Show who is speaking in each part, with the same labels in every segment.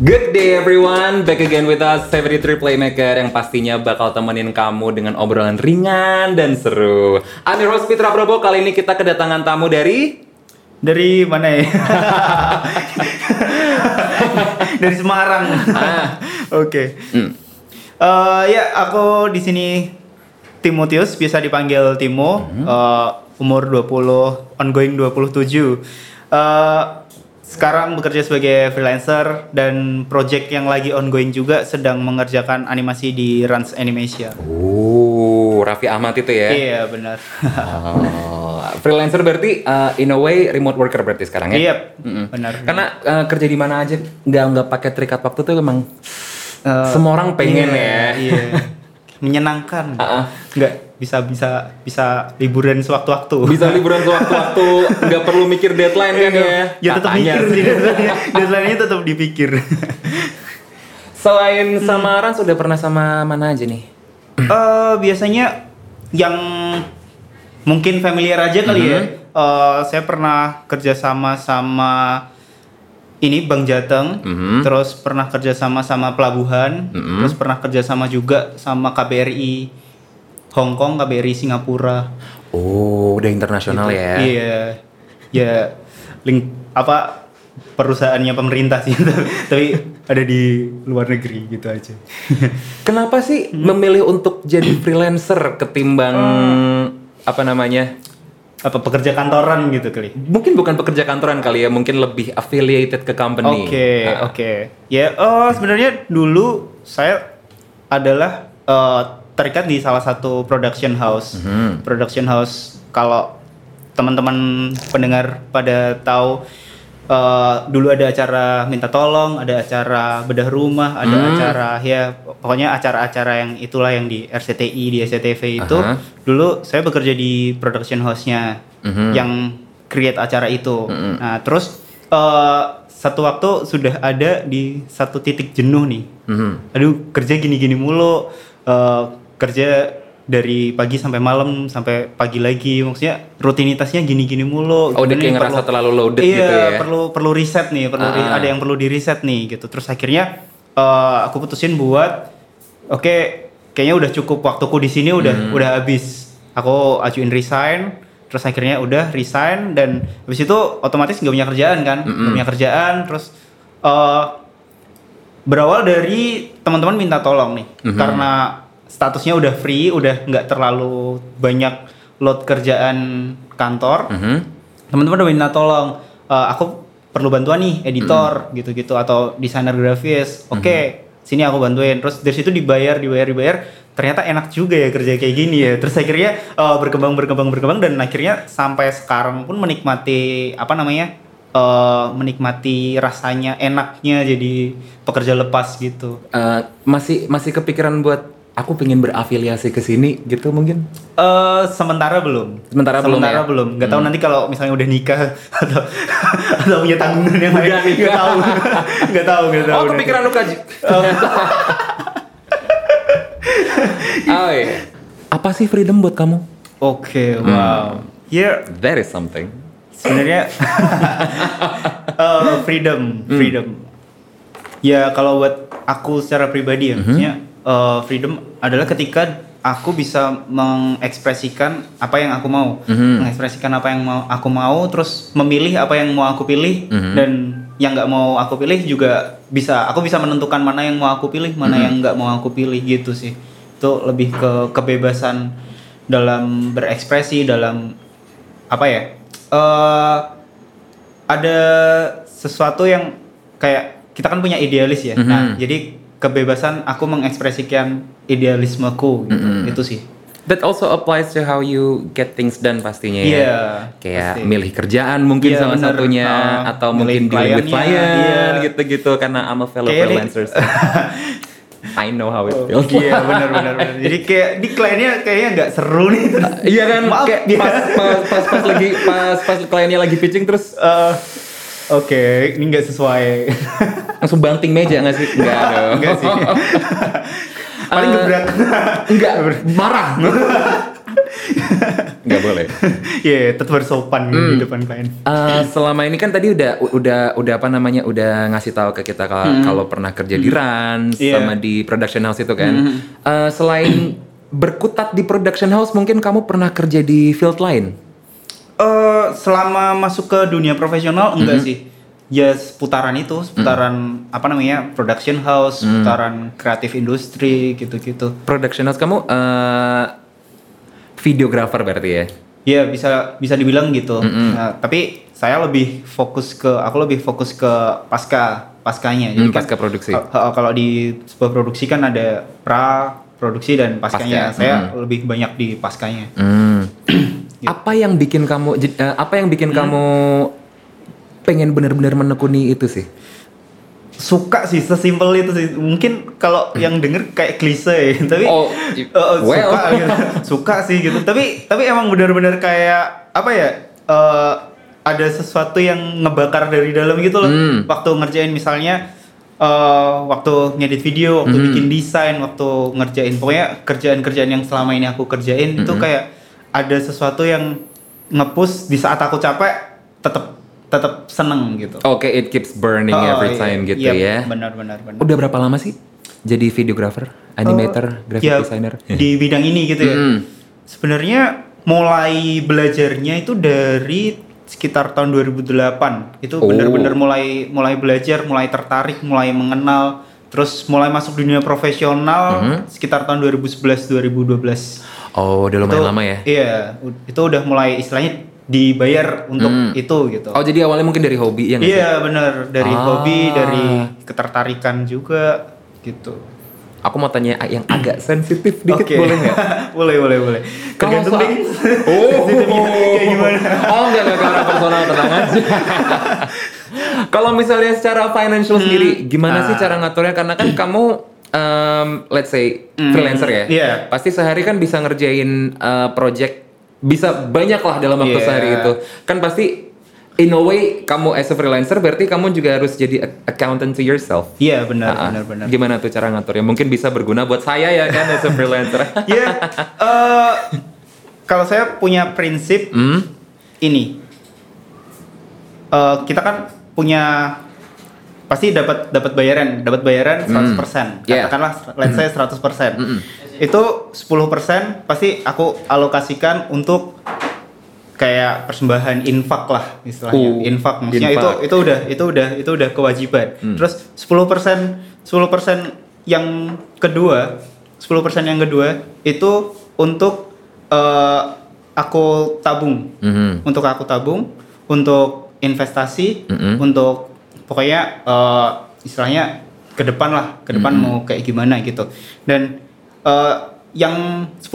Speaker 1: Good day everyone, back again with us 73 Playmaker yang pastinya bakal temenin kamu dengan obrolan ringan dan seru. I'm your host Fitra Probo, kali ini kita kedatangan tamu dari...
Speaker 2: Dari mana ya? Dari Semarang.
Speaker 1: Ah.
Speaker 2: Oke.
Speaker 1: Hmm.
Speaker 2: Eh, ya, aku di sini Timotius, biasa dipanggil Timo.
Speaker 1: Hmm.
Speaker 2: Eh, umur 20, ongoing 27. Eh, sekarang bekerja sebagai freelancer dan project yang lagi ongoing juga sedang mengerjakan animasi di Rans Animasia.
Speaker 1: Oh, Raffi Ahmad itu ya?
Speaker 2: Iya, benar.
Speaker 1: Oh, freelancer berarti uh, in a way remote worker berarti sekarang ya?
Speaker 2: Iya,
Speaker 1: Mm-mm.
Speaker 2: benar.
Speaker 1: Karena uh, kerja di mana aja nggak nggak pakai terikat waktu tuh emang
Speaker 2: Eh,
Speaker 1: semua orang pengen
Speaker 2: iya,
Speaker 1: ya.
Speaker 2: Iya. Menyenangkan.
Speaker 1: Ah, ah.
Speaker 2: Nggak bisa bisa bisa liburan sewaktu-waktu.
Speaker 1: Bisa liburan sewaktu-waktu, nggak perlu mikir deadline kan ya?
Speaker 2: Ya tetap
Speaker 1: Katanya
Speaker 2: mikir
Speaker 1: sih.
Speaker 2: deadline-nya. Deadline-nya tetap dipikir.
Speaker 1: Selain sama Rans udah pernah sama mana aja nih?
Speaker 2: Eh biasanya yang mungkin familiar aja kali ya. Eh, saya pernah kerja sama sama ini Bang Jateng,
Speaker 1: Mhm.
Speaker 2: terus pernah kerja sama sama Pelabuhan,
Speaker 1: Mhm.
Speaker 2: terus pernah kerja sama juga sama KBRI Hong Kong, KBRI Singapura.
Speaker 1: Oh, udah internasional ya?
Speaker 2: Iya, ya link apa perusahaannya pemerintah sih, tapi ada di luar negeri gitu aja.
Speaker 1: Kenapa sih memilih untuk jadi freelancer ketimbang apa namanya?
Speaker 2: apa pekerja kantoran gitu kali?
Speaker 1: Mungkin bukan pekerja kantoran kali ya, mungkin lebih affiliated ke company.
Speaker 2: Oke,
Speaker 1: Ah.
Speaker 2: oke. Ya, oh sebenarnya dulu saya adalah eh, terikat di salah satu production house.
Speaker 1: Mhm.
Speaker 2: Production house kalau teman-teman pendengar pada tahu eh, dulu ada acara minta tolong, ada acara bedah rumah, ada
Speaker 1: Hmm.
Speaker 2: acara ya pokoknya acara-acara yang itulah yang di RCTI, di SCTV itu.
Speaker 1: Aha.
Speaker 2: Dulu saya bekerja di production house-nya
Speaker 1: Mhm.
Speaker 2: yang create acara itu.
Speaker 1: Mhm.
Speaker 2: Nah, terus eh, satu waktu sudah ada di satu titik jenuh nih.
Speaker 1: Mhm.
Speaker 2: Aduh, kerja gini-gini mulu. eh, kerja dari pagi sampai malam sampai pagi lagi. Maksudnya rutinitasnya gini-gini mulu.
Speaker 1: Oh, udah kayak ngerasa
Speaker 2: perlu-
Speaker 1: terlalu loaded
Speaker 2: iya,
Speaker 1: gitu ya?
Speaker 2: perlu perlu riset nih, perlu
Speaker 1: Ah.
Speaker 2: ada yang perlu di riset nih gitu. Terus akhirnya eh, aku putusin buat oke, kayaknya udah cukup waktuku di sini udah
Speaker 1: Hmm.
Speaker 2: udah habis. Aku ajuin resign, terus akhirnya udah resign dan habis itu otomatis nggak punya kerjaan kan, nggak
Speaker 1: Mm-mm.
Speaker 2: punya kerjaan. Terus eh, berawal dari teman-teman minta tolong nih,
Speaker 1: Mhm.
Speaker 2: karena statusnya udah free, udah nggak terlalu banyak load kerjaan kantor.
Speaker 1: Mhm.
Speaker 2: teman-teman udah minta tolong "Eh, aku perlu bantuan nih editor gitu-gitu atau desainer grafis. Oke sini aku bantuin. Terus dari situ dibayar dibayar dibayar. Ternyata enak juga ya kerja kayak gini ya. Terus akhirnya eh, berkembang berkembang berkembang dan akhirnya sampai sekarang pun menikmati apa namanya eh, menikmati rasanya enaknya jadi pekerja lepas gitu.
Speaker 1: Eh, masih masih kepikiran buat aku pengen berafiliasi ke sini gitu mungkin?
Speaker 2: eh sementara belum.
Speaker 1: Sementara belum
Speaker 2: sementara
Speaker 1: ya?
Speaker 2: belum. Nggak tahu nanti kalau misalnya udah nikah atau atau punya tanggungan yang lain.
Speaker 1: Nikah.
Speaker 2: Nggak tahu. Nggak tahu. Nggak tahu.
Speaker 1: Oh, kepikiran lu kaji. oh iya. Apa sih freedom buat kamu?
Speaker 2: Oke.
Speaker 1: Hmm.
Speaker 2: wow. Ya
Speaker 1: That is something.
Speaker 2: sebenarnya eh, freedom,
Speaker 1: Hmm.
Speaker 2: freedom. Ya kalau buat aku secara pribadi ya,
Speaker 1: Mhm.
Speaker 2: maksudnya eh, freedom adalah ketika aku bisa mengekspresikan apa yang aku mau,
Speaker 1: Mhm.
Speaker 2: mengekspresikan apa yang mau aku mau, terus memilih apa yang mau aku pilih
Speaker 1: Mhm.
Speaker 2: dan yang nggak mau aku pilih juga bisa, aku bisa menentukan mana yang mau aku pilih, mana
Speaker 1: Mhm.
Speaker 2: yang nggak mau aku pilih gitu sih. Itu lebih ke kebebasan dalam berekspresi, dalam apa ya? eh ada sesuatu yang kayak kita kan punya idealis ya.
Speaker 1: Mhm.
Speaker 2: Nah, jadi kebebasan aku mengekspresikan idealismeku gitu.
Speaker 1: Mhm.
Speaker 2: Itu sih.
Speaker 1: That also applies to how you get things done pastinya ya.
Speaker 2: Iya,
Speaker 1: Kayak
Speaker 2: pasti.
Speaker 1: milih kerjaan mungkin
Speaker 2: Iya,
Speaker 1: salah
Speaker 2: bener.
Speaker 1: satunya
Speaker 2: Nah,
Speaker 1: atau mungkin dealing with client
Speaker 2: iya.
Speaker 1: gitu-gitu karena I'm a fellow
Speaker 2: Kayak
Speaker 1: freelancer. so I know how it feels.
Speaker 2: Iya benar benar benar. Jadi kayak di kliennya kayaknya nggak seru nih. Terus,
Speaker 1: Iya kan,
Speaker 2: Maaf,
Speaker 1: kayak pas, pas, pas, pas lagi pas pas kliennya lagi pitching terus
Speaker 2: eh, Oke, ini nggak sesuai.
Speaker 1: langsung banting meja nggak sih? Enggak dong.
Speaker 2: Enggak sih. Paling
Speaker 1: Eh,
Speaker 2: gebrak.
Speaker 1: Enggak, marah. Nggak boleh.
Speaker 2: Iya, tetap harus sopan
Speaker 1: Hmm.
Speaker 2: di depan klien.
Speaker 1: Eh, selama ini kan tadi udah udah udah apa namanya udah ngasih tahu ke kita kalau kalau pernah kerja di Rans
Speaker 2: Iya.
Speaker 1: sama di production house itu kan. Eh, selain berkutat di production house, mungkin kamu pernah kerja di field lain.
Speaker 2: Eh, selama masuk ke dunia profesional enggak
Speaker 1: Mm-hmm.
Speaker 2: sih. Ya seputaran itu, seputaran apa namanya? production house,
Speaker 1: Mm.
Speaker 2: seputaran kreatif industri gitu-gitu.
Speaker 1: Production house kamu eh videographer berarti ya?
Speaker 2: Iya, bisa bisa dibilang gitu. Nah, tapi saya lebih fokus ke aku lebih fokus ke pasca paskanya.
Speaker 1: Hmm,
Speaker 2: kan
Speaker 1: pasca produksi.
Speaker 2: kal- kal- kalau di sebuah produksi kan ada pra produksi dan paskanya.
Speaker 1: Pasca,
Speaker 2: Saya lebih banyak di paskanya.
Speaker 1: Hmm. Apa yang bikin kamu eh, apa yang bikin kamu pengen benar-benar menekuni itu sih?
Speaker 2: Suka sih, sesimpel itu sih. Mungkin kalau yang denger kayak klise, tapi
Speaker 1: Oh,
Speaker 2: eh,
Speaker 1: well.
Speaker 2: suka gitu. suka sih gitu tapi tapi emang benar-benar kayak apa ya eh, ada sesuatu yang ngebakar dari dalam gitu loh
Speaker 1: Hmm.
Speaker 2: waktu ngerjain misalnya eh, waktu ngedit video waktu
Speaker 1: Hmm.
Speaker 2: bikin desain waktu ngerjain pokoknya kerjaan-kerjaan yang selama ini aku kerjain itu
Speaker 1: Hmm.
Speaker 2: kayak ada sesuatu yang ngepush di saat aku capek tetap tetap seneng gitu
Speaker 1: Oke, it keeps burning
Speaker 2: Oh,
Speaker 1: every
Speaker 2: iya.
Speaker 1: time gitu
Speaker 2: Iya,
Speaker 1: ya.
Speaker 2: benar-benar benar
Speaker 1: Udah berapa lama sih jadi videographer, animator, graphic
Speaker 2: ya,
Speaker 1: designer?
Speaker 2: di bidang ini gitu ya.
Speaker 1: Mm.
Speaker 2: Sebenarnya mulai belajarnya itu dari sekitar tahun 2008. Itu
Speaker 1: Oh.
Speaker 2: benar-benar mulai mulai belajar, mulai tertarik, mulai mengenal, terus mulai masuk dunia profesional
Speaker 1: Mhm.
Speaker 2: sekitar tahun 2011 2012.
Speaker 1: Oh, udah lumayan
Speaker 2: Itu-
Speaker 1: lama ya.
Speaker 2: Iya, itu udah mulai istilahnya dibayar untuk
Speaker 1: Hmm.
Speaker 2: itu gitu.
Speaker 1: Oh, jadi awalnya mungkin dari hobi ya sih?
Speaker 2: Iya benar dari
Speaker 1: Ah.
Speaker 2: hobi, dari ketertarikan juga gitu.
Speaker 1: Aku mau tanya yang agak sensitif dikit
Speaker 2: Oke.
Speaker 1: boleh nggak?
Speaker 2: boleh, boleh, boleh.
Speaker 1: Kalau
Speaker 2: Tergantung
Speaker 1: soal-
Speaker 2: deh.
Speaker 1: Oh,
Speaker 2: kayak gimana.
Speaker 1: Oh, enggak enggak karena personal tenang aja. Kalau misalnya secara financial sendiri, gimana sih
Speaker 2: Ah.
Speaker 1: cara ngaturnya? Karena kan kamu um, let's say freelancer ya.
Speaker 2: iya.
Speaker 1: Pasti sehari kan bisa ngerjain uh, project bisa banyak lah dalam waktu
Speaker 2: Iya.
Speaker 1: sehari itu. Kan pasti in a way kamu as a freelancer berarti kamu juga harus jadi accountant to yourself.
Speaker 2: Iya benar,
Speaker 1: Ah, ah.
Speaker 2: benar, benar.
Speaker 1: Gimana tuh cara ngaturnya? Mungkin bisa berguna buat saya ya kan as a freelancer.
Speaker 2: Iya. eh, kalau saya punya prinsip
Speaker 1: hmm?
Speaker 2: ini, Eh, kita kan punya pasti dapat dapat bayaran, dapat bayaran 100%.
Speaker 1: Yeah.
Speaker 2: Katakanlah let's say 100%.
Speaker 1: Mm-mm.
Speaker 2: Itu 10% pasti aku alokasikan untuk kayak persembahan infak lah istilahnya.
Speaker 1: Oh,
Speaker 2: infak maksudnya
Speaker 1: infak.
Speaker 2: itu itu udah itu udah itu udah kewajiban.
Speaker 1: Hmm.
Speaker 2: Terus 10% 10% yang kedua, 10% yang kedua itu untuk eh, aku tabung
Speaker 1: Mhm.
Speaker 2: untuk aku tabung untuk investasi
Speaker 1: Mm-mm.
Speaker 2: untuk pokoknya eh, istilahnya ke depan lah ke depan mau kayak gimana gitu. Dan eh, yang 10%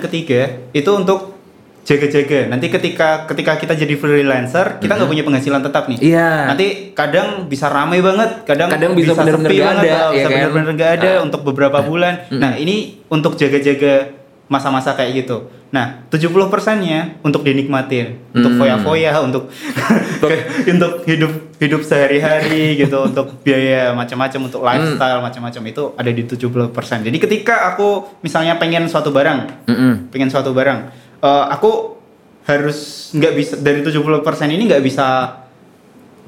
Speaker 2: ketiga itu untuk jaga-jaga. Nanti ketika ketika kita jadi freelancer kita nggak punya penghasilan tetap nih.
Speaker 1: Iya.
Speaker 2: nanti kadang bisa ramai banget kadang,
Speaker 1: Kadang bisa bener-bener
Speaker 2: sepi
Speaker 1: nggak
Speaker 2: banget,
Speaker 1: ada,
Speaker 2: ah,
Speaker 1: ya
Speaker 2: bisa
Speaker 1: kan?
Speaker 2: bener-bener nggak ada
Speaker 1: Ah.
Speaker 2: untuk beberapa bulan. Nah ini untuk jaga-jaga masa-masa kayak gitu nah 70 persennya untuk dinikmatin untuk
Speaker 1: Hmm.
Speaker 2: foya-foya untuk untuk hidup hidup sehari-hari gitu untuk biaya macam-macam untuk
Speaker 1: Hmm.
Speaker 2: lifestyle macam-macam itu ada di 70 persen jadi ketika aku misalnya pengen suatu barang
Speaker 1: Mm-mm.
Speaker 2: pengen suatu barang eh, aku harus nggak bisa dari 70% ini nggak bisa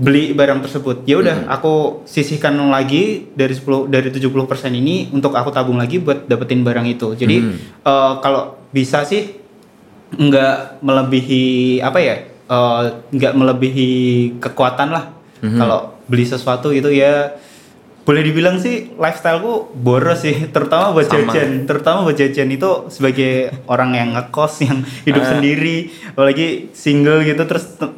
Speaker 2: beli barang tersebut ya udah aku sisihkan lagi dari 10 dari 70% ini untuk aku tabung lagi buat dapetin barang itu jadi
Speaker 1: Hmm.
Speaker 2: eh, kalau bisa sih nggak melebihi apa ya eh, nggak melebihi kekuatan lah
Speaker 1: Mhm.
Speaker 2: kalau beli sesuatu itu ya boleh dibilang sih lifestyleku boros sih terutama buat
Speaker 1: Sama.
Speaker 2: jajan terutama buat jajan itu sebagai orang yang ngekos yang hidup
Speaker 1: Ah.
Speaker 2: sendiri apalagi single gitu terus te-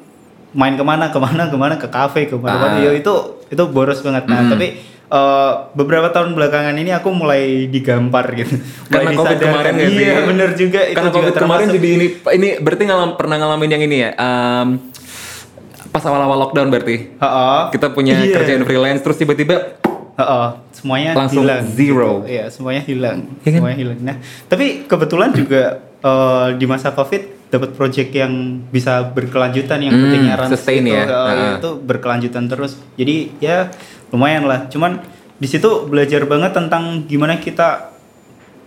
Speaker 2: main ke mana ke mana ke mana ke kafe ke mana
Speaker 1: Ah.
Speaker 2: ya itu itu boros banget nah
Speaker 1: Hmm.
Speaker 2: tapi eh, beberapa tahun belakangan ini aku mulai digampar gitu
Speaker 1: Karena
Speaker 2: Mulai
Speaker 1: COVID kemarin nggak sih?
Speaker 2: iya bener juga itu
Speaker 1: Karena
Speaker 2: juga
Speaker 1: COVID kemarin
Speaker 2: termasuk.
Speaker 1: jadi ini ini berarti ngalam, pernah ngalamin yang ini ya. em, pas awal-awal lockdown berarti.
Speaker 2: Heeh.
Speaker 1: Kita punya
Speaker 2: Iya.
Speaker 1: kerjaan freelance terus tiba-tiba
Speaker 2: Heeh, semuanya
Speaker 1: Langsung
Speaker 2: hilang.
Speaker 1: zero.
Speaker 2: Gitu. Iya, semuanya hilang.
Speaker 1: Iya kan?
Speaker 2: Semuanya hilang. Nah, tapi kebetulan juga eh, di masa Covid dapat project yang bisa berkelanjutan yang
Speaker 1: Hmm,
Speaker 2: pentingnya runs
Speaker 1: sustain
Speaker 2: itu,
Speaker 1: ya.
Speaker 2: eh,
Speaker 1: Heeh.
Speaker 2: itu berkelanjutan terus. Jadi ya lumayan lah. Cuman di situ belajar banget tentang gimana kita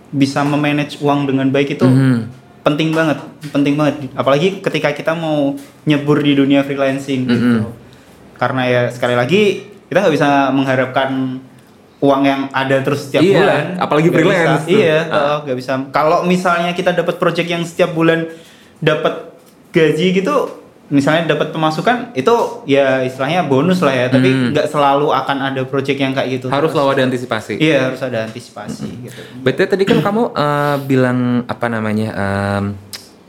Speaker 2: bisa memanage uang dengan baik itu
Speaker 1: Mhm.
Speaker 2: penting banget, penting banget. Apalagi ketika kita mau nyebur di dunia freelancing gitu. Karena ya sekali lagi kita nggak bisa mengharapkan uang yang ada terus setiap
Speaker 1: Iya,
Speaker 2: bulan.
Speaker 1: apalagi
Speaker 2: Nggak
Speaker 1: freelance
Speaker 2: bisa.
Speaker 1: tuh.
Speaker 2: Iya,
Speaker 1: Ah.
Speaker 2: uh, nggak bisa. Kalau misalnya kita dapat project yang setiap bulan dapat gaji gitu, misalnya dapat pemasukan itu ya istilahnya bonus lah ya. Tapi
Speaker 1: Hmm.
Speaker 2: nggak selalu akan ada project yang kayak gitu.
Speaker 1: Harus lawan ada antisipasi.
Speaker 2: Iya harus ada antisipasi gitu.
Speaker 1: Betul tadi kan kamu eh, bilang apa namanya em,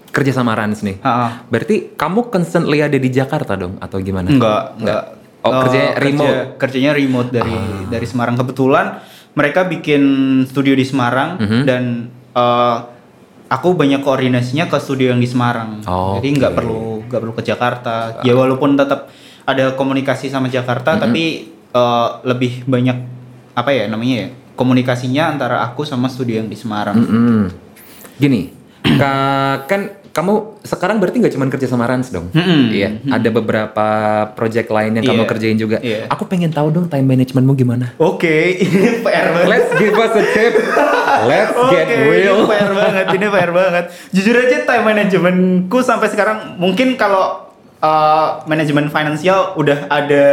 Speaker 1: kerja sama Rans nih.
Speaker 2: Ha-ha.
Speaker 1: Berarti kamu constantly ada di Jakarta dong atau gimana?
Speaker 2: Enggak, enggak.
Speaker 1: Oh,
Speaker 2: Eh,
Speaker 1: kerjanya
Speaker 2: kerja-
Speaker 1: remote?
Speaker 2: Kerjanya remote dari dari Semarang. Kebetulan mereka bikin studio di Semarang
Speaker 1: Mhm.
Speaker 2: dan eh, aku banyak koordinasinya ke studio yang di Semarang.
Speaker 1: Oh,
Speaker 2: Jadi nggak
Speaker 1: oke.
Speaker 2: perlu nggak perlu ke Jakarta. Ya walaupun tetap ada komunikasi sama Jakarta,
Speaker 1: Mhm.
Speaker 2: tapi eh, lebih banyak apa ya namanya ya komunikasinya antara aku sama studio yang di Semarang.
Speaker 1: Mm-mm. Gini, ka- kan kamu sekarang berarti nggak cuma kerja sama Rans dong?
Speaker 2: Mm-mm.
Speaker 1: Iya, ada beberapa project lain yang kamu
Speaker 2: Iya.
Speaker 1: kerjain juga.
Speaker 2: Iya.
Speaker 1: Aku pengen tahu dong time managementmu gimana.
Speaker 2: Oke, ini PR banget.
Speaker 1: Let's give us a tip. Let's get
Speaker 2: Oke,
Speaker 1: real.
Speaker 2: Ini fair banget, ini fair banget. Jujur aja time managementku sampai sekarang mungkin kalau uh, manajemen finansial udah ada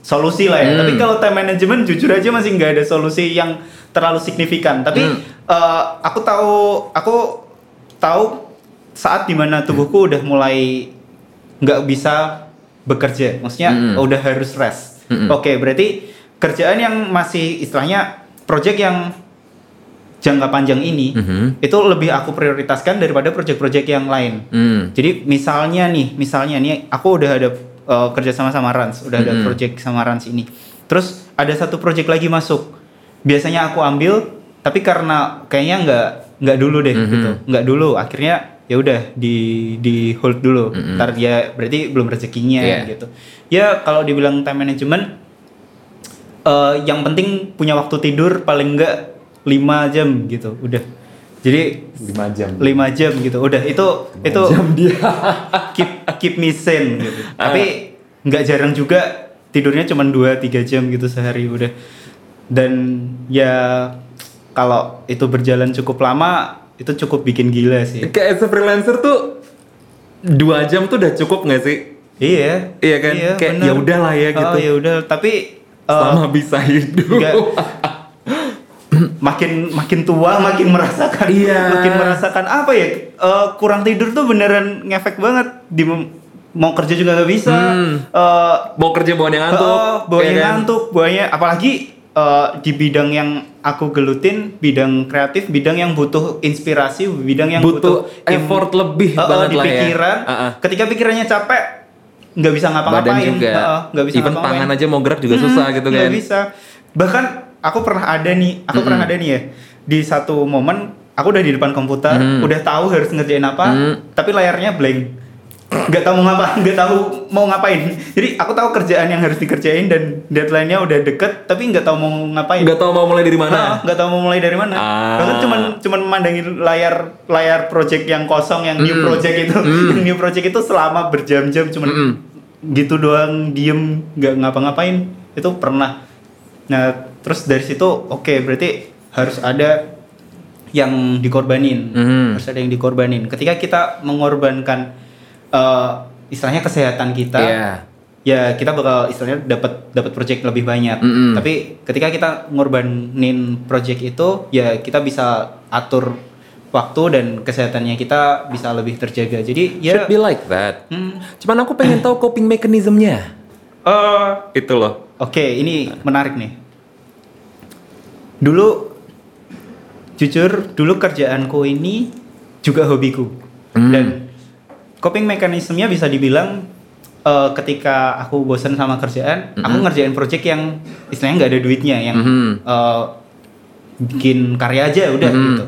Speaker 2: solusi lah ya.
Speaker 1: Hmm.
Speaker 2: Tapi kalau time management jujur aja masih nggak ada solusi yang terlalu signifikan. Tapi
Speaker 1: Hmm.
Speaker 2: uh, aku tahu, aku tahu saat di mana tubuhku udah mulai nggak bisa bekerja. Maksudnya
Speaker 1: Hmm.
Speaker 2: udah harus rest.
Speaker 1: Hmm.
Speaker 2: Oke, berarti kerjaan yang masih istilahnya project yang jangka panjang ini
Speaker 1: Mhm.
Speaker 2: itu lebih aku prioritaskan daripada project-project yang lain.
Speaker 1: Hmm.
Speaker 2: Jadi misalnya nih, misalnya nih aku udah ada uh, kerja sama sama Rans, udah ada
Speaker 1: Mhm.
Speaker 2: project sama Rans ini. Terus ada satu project lagi masuk. Biasanya aku ambil, tapi karena kayaknya nggak nggak dulu deh
Speaker 1: Mhm.
Speaker 2: gitu, nggak dulu. Akhirnya ya udah di di hold dulu.
Speaker 1: Mhm.
Speaker 2: Ntar ya berarti belum rezekinya
Speaker 1: Iya.
Speaker 2: gitu. Ya kalau dibilang time management, eh, yang penting punya waktu tidur paling enggak 5 jam gitu, udah. Jadi
Speaker 1: 5 jam.
Speaker 2: 5 jam gitu udah itu itu
Speaker 1: dia.
Speaker 2: keep keep me sane gitu
Speaker 1: Ah.
Speaker 2: tapi nggak jarang juga tidurnya cuma 2-3 jam gitu sehari udah dan ya kalau itu berjalan cukup lama itu cukup bikin gila sih
Speaker 1: Kayak as a freelancer tuh dua jam tuh udah cukup nggak sih?
Speaker 2: iya
Speaker 1: Iya kan? Kayak
Speaker 2: bener.
Speaker 1: ya udahlah ya gitu.
Speaker 2: oh, ya udah tapi eh,
Speaker 1: Selama bisa hidup.
Speaker 2: makin makin tua makin merasakan
Speaker 1: Iya.
Speaker 2: makin merasakan apa ya eh, kurang tidur tuh beneran ngefek banget di mau kerja juga nggak bisa
Speaker 1: Hmm.
Speaker 2: Eh,
Speaker 1: Mau kerja bawaannya ngantuk.
Speaker 2: Oh, bawanya
Speaker 1: ya kan?
Speaker 2: ngantuk, bawanya apalagi eh, di bidang yang aku gelutin, bidang kreatif, bidang yang butuh inspirasi, bidang yang
Speaker 1: Butuh
Speaker 2: butuh,
Speaker 1: effort lebih
Speaker 2: eh,
Speaker 1: banget
Speaker 2: di
Speaker 1: lah ya.
Speaker 2: pikiran.
Speaker 1: Uh-uh.
Speaker 2: Ketika pikirannya capek, nggak bisa
Speaker 1: Badan
Speaker 2: ngapa-ngapain.
Speaker 1: juga.
Speaker 2: Nggak bisa
Speaker 1: Even tangan aja mau gerak juga
Speaker 2: Hmm,
Speaker 1: susah gitu
Speaker 2: nggak
Speaker 1: kan.
Speaker 2: bisa. Bahkan aku pernah ada nih, aku
Speaker 1: Mm-mm.
Speaker 2: pernah ada nih ya di satu momen aku udah di depan komputer,
Speaker 1: Mm.
Speaker 2: udah tahu harus ngerjain apa,
Speaker 1: Mm.
Speaker 2: tapi layarnya blank. Nggak tahu mau ngapa, nggak tahu mau ngapain. Jadi aku tahu kerjaan yang harus dikerjain dan deadline-nya udah deket, tapi nggak tahu mau ngapain.
Speaker 1: Nggak tahu mau mulai dari mana.
Speaker 2: nggak tahu mau mulai dari mana.
Speaker 1: Ah.
Speaker 2: Bahkan cuman cuman memandangin layar layar project yang kosong yang new
Speaker 1: Mm.
Speaker 2: project itu,
Speaker 1: Mm.
Speaker 2: yang new project itu selama berjam-jam cuman
Speaker 1: Mm-mm.
Speaker 2: gitu doang diem nggak ngapa-ngapain itu pernah. Nah terus dari situ oke berarti harus ada yang dikorbanin,
Speaker 1: Mhm.
Speaker 2: harus ada yang dikorbanin. Ketika kita mengorbankan eh, istilahnya kesehatan kita,
Speaker 1: Iya.
Speaker 2: ya kita bakal istilahnya dapat dapat project lebih banyak.
Speaker 1: Mm-mm.
Speaker 2: Tapi ketika kita ngorbanin project itu, ya kita bisa atur waktu dan kesehatannya kita bisa lebih terjaga. Jadi ya
Speaker 1: Should be like that.
Speaker 2: hmm,
Speaker 1: Cuman aku pengen tahu coping mechanismnya.
Speaker 2: eh,
Speaker 1: Itu loh.
Speaker 2: Oke, ini menarik nih. Dulu jujur, dulu kerjaanku ini juga hobiku.
Speaker 1: Hmm.
Speaker 2: Dan coping mekanismenya bisa dibilang eh, ketika aku bosan sama kerjaan, aku
Speaker 1: Mhm.
Speaker 2: ngerjain project yang istilahnya nggak ada duitnya, yang
Speaker 1: Mhm.
Speaker 2: eh, bikin karya aja udah
Speaker 1: Mhm.
Speaker 2: gitu.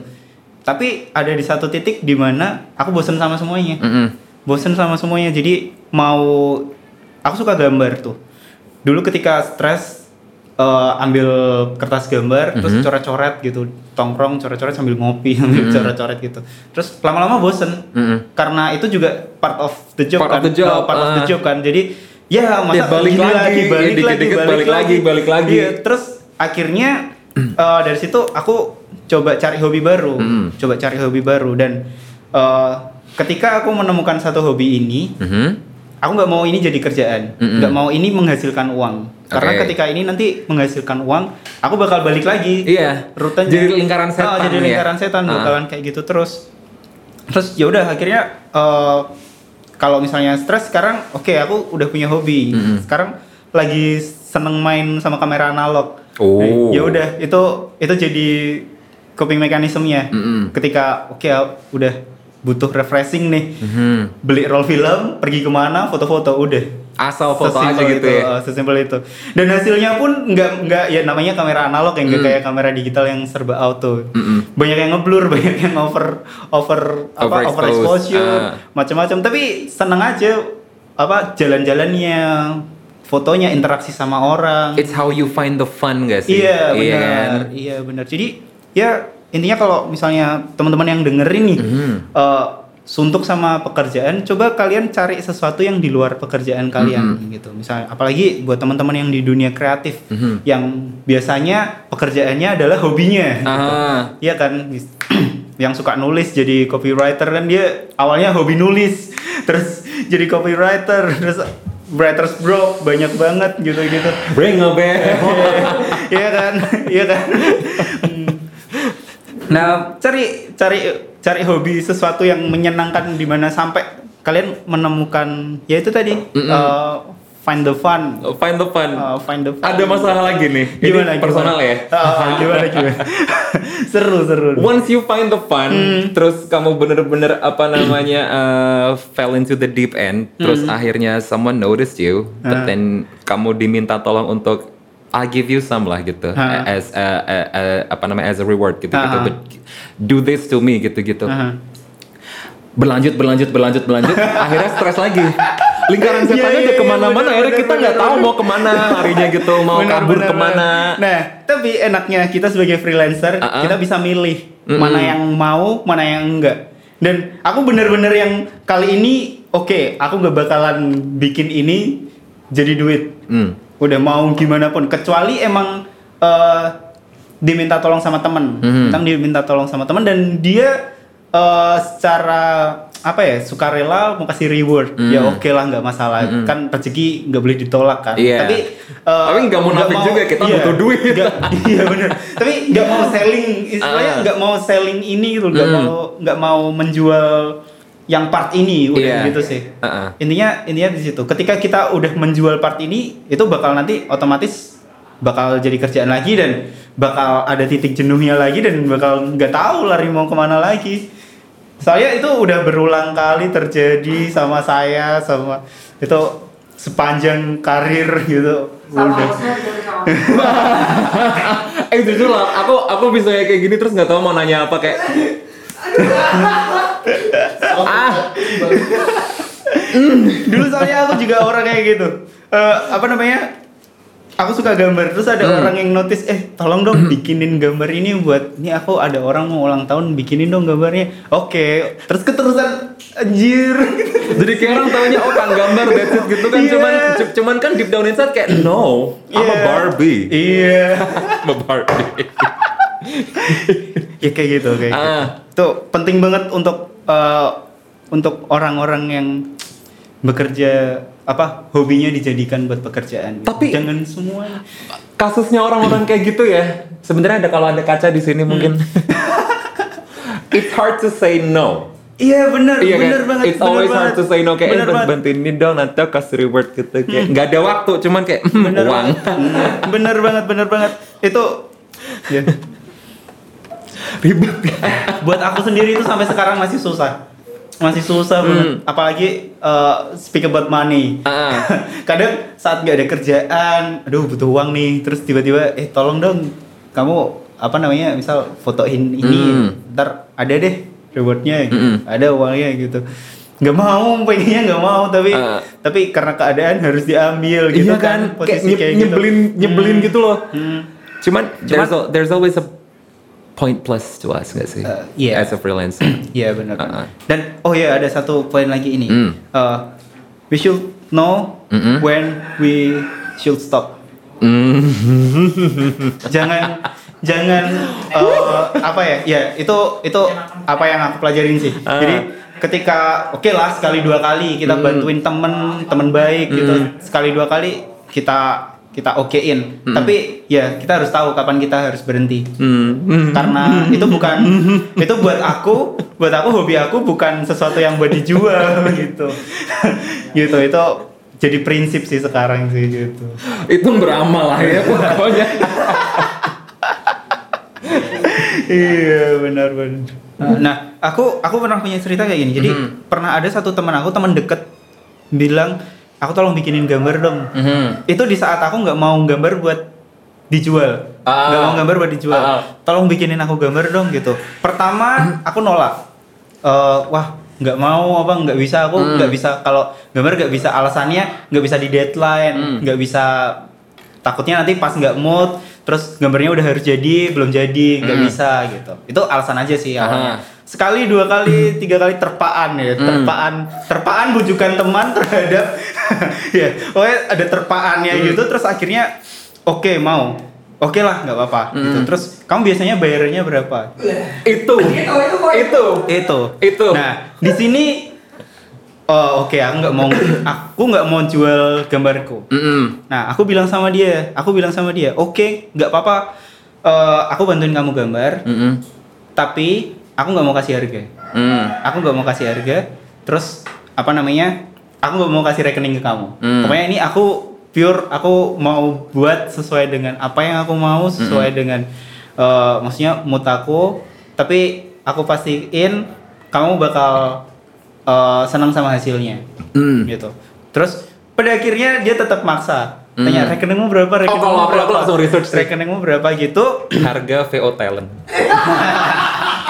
Speaker 2: Tapi ada di satu titik di mana aku bosan sama semuanya
Speaker 1: Mm-mm.
Speaker 2: bosen sama semuanya jadi mau aku suka gambar tuh dulu ketika stres eh, ambil kertas gambar terus
Speaker 1: Mhm.
Speaker 2: coret-coret gitu tongkrong coret-coret sambil ngopi sambil
Speaker 1: Mhm.
Speaker 2: coret-coret gitu terus lama-lama bosen
Speaker 1: Mm-mm.
Speaker 2: karena itu juga part of the job
Speaker 1: Part of
Speaker 2: kan
Speaker 1: the job,
Speaker 2: Eh, part of the
Speaker 1: ah.
Speaker 2: job kan jadi ya masa
Speaker 1: Ya, balik lagi, ya,
Speaker 2: balik lagi
Speaker 1: dikit-dikit balik lagi, balik lagi.
Speaker 2: Iya, terus akhirnya eh, dari situ aku coba cari hobi baru
Speaker 1: Mhm.
Speaker 2: coba cari hobi baru dan eh, ketika aku menemukan satu hobi ini,
Speaker 1: Mhm.
Speaker 2: Aku nggak mau ini jadi kerjaan, nggak mau ini menghasilkan uang. Karena
Speaker 1: Oke.
Speaker 2: ketika ini nanti menghasilkan uang, aku bakal balik lagi.
Speaker 1: Iya.
Speaker 2: Rutenya.
Speaker 1: Jadi lingkaran setan
Speaker 2: jadi
Speaker 1: ya?
Speaker 2: lingkaran setan
Speaker 1: Ah.
Speaker 2: bakalan kayak gitu terus. Terus ya udah akhirnya eh, kalau misalnya stres sekarang, oke aku udah punya hobi.
Speaker 1: Mm-mm.
Speaker 2: Sekarang lagi seneng main sama kamera analog.
Speaker 1: Oh.
Speaker 2: Ya udah itu itu jadi coping mekanismenya.
Speaker 1: Mm-mm.
Speaker 2: Ketika oke udah butuh refreshing nih,
Speaker 1: Mhm.
Speaker 2: beli roll film, pergi ke mana, foto-foto, udah.
Speaker 1: Asal foto aja
Speaker 2: Sesimpel
Speaker 1: gitu
Speaker 2: itu,
Speaker 1: ya.
Speaker 2: uh, sesimpel itu. Dan hasilnya pun nggak nggak ya namanya kamera analog yang nggak
Speaker 1: Mm.
Speaker 2: kayak kamera digital yang serba auto.
Speaker 1: Mm-mm.
Speaker 2: Banyak yang ngeblur, banyak yang over over apa
Speaker 1: Overexposed,
Speaker 2: overexposure,
Speaker 1: ah.
Speaker 2: macam-macam. Tapi seneng aja apa jalan-jalannya, fotonya interaksi sama orang.
Speaker 1: It's how you find the fun sih?
Speaker 2: Iya benar,
Speaker 1: kan?
Speaker 2: iya benar. Jadi ya intinya kalau misalnya teman-teman yang dengerin nih,
Speaker 1: Mhm.
Speaker 2: eh, suntuk sama pekerjaan, coba kalian cari sesuatu yang di luar pekerjaan kalian
Speaker 1: Mhm.
Speaker 2: gitu. Misalnya, apalagi buat teman-teman yang di dunia kreatif,
Speaker 1: Mhm.
Speaker 2: yang biasanya pekerjaannya adalah hobinya,
Speaker 1: Ah.
Speaker 2: Iya kan? Yang suka nulis jadi copywriter kan dia awalnya hobi nulis, terus jadi copywriter, terus writers block banyak banget gitu-gitu.
Speaker 1: Bring a bell.
Speaker 2: Iya kan? Iya kan? Nah, cari cari cari hobi sesuatu yang menyenangkan di mana sampai kalian menemukan ya itu tadi
Speaker 1: Mm-mm.
Speaker 2: uh, find the fun.
Speaker 1: Find the fun.
Speaker 2: Uh, find the fun.
Speaker 1: Ada masalah lagi nih.
Speaker 2: Gimana?
Speaker 1: Ini personal
Speaker 2: gimana?
Speaker 1: ya.
Speaker 2: Ah, gimana gimana? seru seru.
Speaker 1: Once you find the fun,
Speaker 2: Hmm.
Speaker 1: terus kamu bener-bener apa namanya uh, fell into the deep end, terus akhirnya someone noticed you, but
Speaker 2: Hmm. Ah.
Speaker 1: then kamu diminta tolong untuk I'll give you some lah gitu,
Speaker 2: Ah.
Speaker 1: as a, a- a- apa namanya as a reward gitu gitu,
Speaker 2: Ah.
Speaker 1: but do this to me gitu gitu.
Speaker 2: Aha.
Speaker 1: Berlanjut berlanjut berlanjut berlanjut, akhirnya stres lagi. Lingkaran
Speaker 2: Iya,
Speaker 1: setannya
Speaker 2: iya,
Speaker 1: udah
Speaker 2: iya,
Speaker 1: ke mana-mana,
Speaker 2: bener,
Speaker 1: akhirnya
Speaker 2: bener,
Speaker 1: kita nggak
Speaker 2: bener,
Speaker 1: tahu
Speaker 2: bener.
Speaker 1: mau ke mana larinya gitu, mau
Speaker 2: Benar,
Speaker 1: kabur
Speaker 2: benar,
Speaker 1: ke
Speaker 2: mana. Nah, tapi enaknya kita sebagai freelancer,
Speaker 1: Ah, ah.
Speaker 2: kita bisa milih
Speaker 1: Mm-mm.
Speaker 2: mana yang mau, mana yang enggak. Dan aku bener-bener yang kali ini, oke, aku nggak bakalan bikin ini jadi duit.
Speaker 1: Hmm.
Speaker 2: Udah mau gimana pun, kecuali emang eh, diminta tolong sama temen,
Speaker 1: Mhm.
Speaker 2: Tentang diminta tolong sama temen dan dia eh, secara apa ya sukarela mau kasih reward,
Speaker 1: Mhm.
Speaker 2: ya oke lah nggak masalah.
Speaker 1: Mhm.
Speaker 2: Kan rezeki nggak boleh ditolak kan.
Speaker 1: Iya.
Speaker 2: Tapi eh,
Speaker 1: Tapi nggak munafik juga, kita butuh duit.
Speaker 2: nggak- iya benar. Tapi nggak mau selling, istilahnya
Speaker 1: Ah.
Speaker 2: nggak mau selling ini gitu, nggak
Speaker 1: Hmm.
Speaker 2: mau nggak mau menjual yang part ini udah
Speaker 1: Iya.
Speaker 2: gitu sih.
Speaker 1: Uh-uh.
Speaker 2: Intinya intinya di situ. Ketika kita udah menjual part ini, itu bakal nanti otomatis bakal jadi kerjaan lagi dan bakal ada titik jenuhnya lagi dan bakal nggak tahu lari mau ke mana lagi. Saya itu udah berulang kali terjadi sama saya sama itu sepanjang karir gitu.
Speaker 3: Sama
Speaker 2: udah.
Speaker 1: eh jujur lah, aku aku bisa kayak gini terus nggak tahu mau nanya apa kayak ah
Speaker 2: Dulu soalnya aku juga orang kayak gitu. Eh, apa namanya? Aku suka gambar terus ada
Speaker 1: Hmm.
Speaker 2: orang yang notice eh tolong dong bikinin gambar ini buat ini aku ada orang mau ulang tahun bikinin dong gambarnya. Oke, terus keterusan anjir.
Speaker 1: jadi kayak orang taunya oh kan gambar that's it gitu kan
Speaker 2: Iya.
Speaker 1: cuman cu- cuman kan deep down inside kayak no I'm a
Speaker 2: Iya.
Speaker 1: Barbie
Speaker 2: Iya.
Speaker 1: I'm a Barbie
Speaker 2: ya kayak gitu kayak gitu.
Speaker 1: Ah.
Speaker 2: Tuh penting banget untuk eh, untuk orang-orang yang bekerja apa hobinya dijadikan buat pekerjaan.
Speaker 1: Tapi-
Speaker 2: jangan semuanya.
Speaker 1: kasusnya orang-orang kayak gitu ya sebenarnya ada kalau ada kaca di sini mungkin it's hard to say no
Speaker 2: Iya benar,
Speaker 1: Iya
Speaker 2: benar
Speaker 1: kan?
Speaker 2: banget.
Speaker 1: It's
Speaker 2: benar
Speaker 1: always hard
Speaker 2: banget.
Speaker 1: to say no kayak eh
Speaker 2: Benar
Speaker 1: bant-
Speaker 2: banget.
Speaker 1: bantuin ini dong nanti aku kasih reward gitu kayak nggak ada waktu cuman kayak hmm,
Speaker 2: bener
Speaker 1: uang
Speaker 2: banget. bener banget bener banget itu ya,
Speaker 1: ribet
Speaker 2: buat aku sendiri itu sampai sekarang masih susah masih susah banget
Speaker 1: Hmm.
Speaker 2: apalagi uh, speak about money
Speaker 1: Ah.
Speaker 2: kadang saat nggak ada kerjaan aduh butuh uang nih terus tiba-tiba eh tolong dong kamu apa namanya misal fotoin ini
Speaker 1: Hmm.
Speaker 2: ntar ada deh rewardnya
Speaker 1: Mm-mm.
Speaker 2: ada uangnya gitu nggak mau pengennya nggak mau tapi
Speaker 1: Ah.
Speaker 2: tapi karena keadaan harus diambil gitu
Speaker 1: iya kan kayak,
Speaker 2: posisi
Speaker 1: nye-
Speaker 2: kayak gitu.
Speaker 1: nyebelin nyebelin
Speaker 2: Hmm.
Speaker 1: gitu loh
Speaker 2: Hmm.
Speaker 1: cuman,
Speaker 2: Cuman-
Speaker 1: there's, al- there's always a point plus to us nggak sih
Speaker 2: Uh, iya.
Speaker 1: as a freelancer
Speaker 2: Iya benar.
Speaker 1: Uh-uh.
Speaker 2: Dan oh ya ada satu poin lagi ini.
Speaker 1: Hmm.
Speaker 2: Uh, we should know
Speaker 1: Mm-mm.
Speaker 2: when we should stop.
Speaker 1: Mm.
Speaker 2: Jangan jangan eh, apa ya ya itu itu apa yang aku pelajarin sih
Speaker 1: Ah.
Speaker 2: jadi ketika oke lah sekali dua kali kita
Speaker 1: Hmm.
Speaker 2: bantuin temen temen baik gitu sekali dua kali kita kita okein
Speaker 1: Hmm.
Speaker 2: tapi ya kita harus tahu kapan kita harus berhenti
Speaker 1: Hmm. Hmm.
Speaker 2: karena itu bukan itu buat aku buat aku hobi aku bukan sesuatu yang buat dijual gitu gitu itu jadi prinsip sih sekarang sih gitu
Speaker 1: Itu beramal lah ya pokoknya.
Speaker 2: iya benar benar nah aku aku pernah punya cerita kayak gini jadi
Speaker 1: Mhm.
Speaker 2: pernah ada satu teman aku teman deket bilang aku tolong bikinin gambar dong
Speaker 1: Mhm.
Speaker 2: itu di saat aku nggak mau gambar buat dijual
Speaker 1: Ah.
Speaker 2: nggak mau gambar buat dijual
Speaker 1: Ah.
Speaker 2: tolong bikinin aku gambar dong gitu pertama aku nolak Eh, wah nggak mau apa nggak bisa aku
Speaker 1: Hmm.
Speaker 2: nggak bisa kalau gambar nggak bisa alasannya nggak bisa di
Speaker 1: Hmm.
Speaker 2: deadline nggak bisa takutnya nanti pas nggak mood terus gambarnya udah harus jadi belum jadi nggak
Speaker 1: Hmm.
Speaker 2: bisa gitu itu alasan aja sih awalnya
Speaker 1: Aha.
Speaker 2: Sekali dua kali tiga kali terpaan ya
Speaker 1: Hmm.
Speaker 2: terpaan terpaan bujukan teman terhadap ya pokoknya ada terpaannya
Speaker 1: Hmm.
Speaker 2: gitu terus akhirnya oke mau oke lah nggak apa-apa gitu
Speaker 1: Hmm.
Speaker 2: terus kamu biasanya bayarnya berapa
Speaker 1: Itu. Itu.
Speaker 2: itu
Speaker 1: Itu.
Speaker 2: nah di sini oh oke aku nggak mau aku nggak mau jual gambarku nah aku bilang sama dia aku bilang sama dia oke nggak apa-apa Eh, aku bantuin kamu gambar tapi aku nggak mau kasih harga.
Speaker 1: Mm.
Speaker 2: aku nggak mau kasih harga terus apa namanya aku nggak mau kasih rekening ke kamu.
Speaker 1: Hmm.
Speaker 2: pokoknya ini aku pure aku mau buat sesuai dengan apa yang aku mau sesuai dengan eh, maksudnya mood aku. Tapi aku pastiin kamu bakal eh, senang sama hasilnya.
Speaker 1: Mm.
Speaker 2: gitu. Terus pada akhirnya dia tetap maksa. Tanya
Speaker 1: Hmm.
Speaker 2: rekeningmu berapa? Rekeningmu
Speaker 1: kalau aku- aku
Speaker 2: berapa?
Speaker 1: langsung research
Speaker 2: rekeningmu berapa? Gitu.
Speaker 1: Harga VO talent.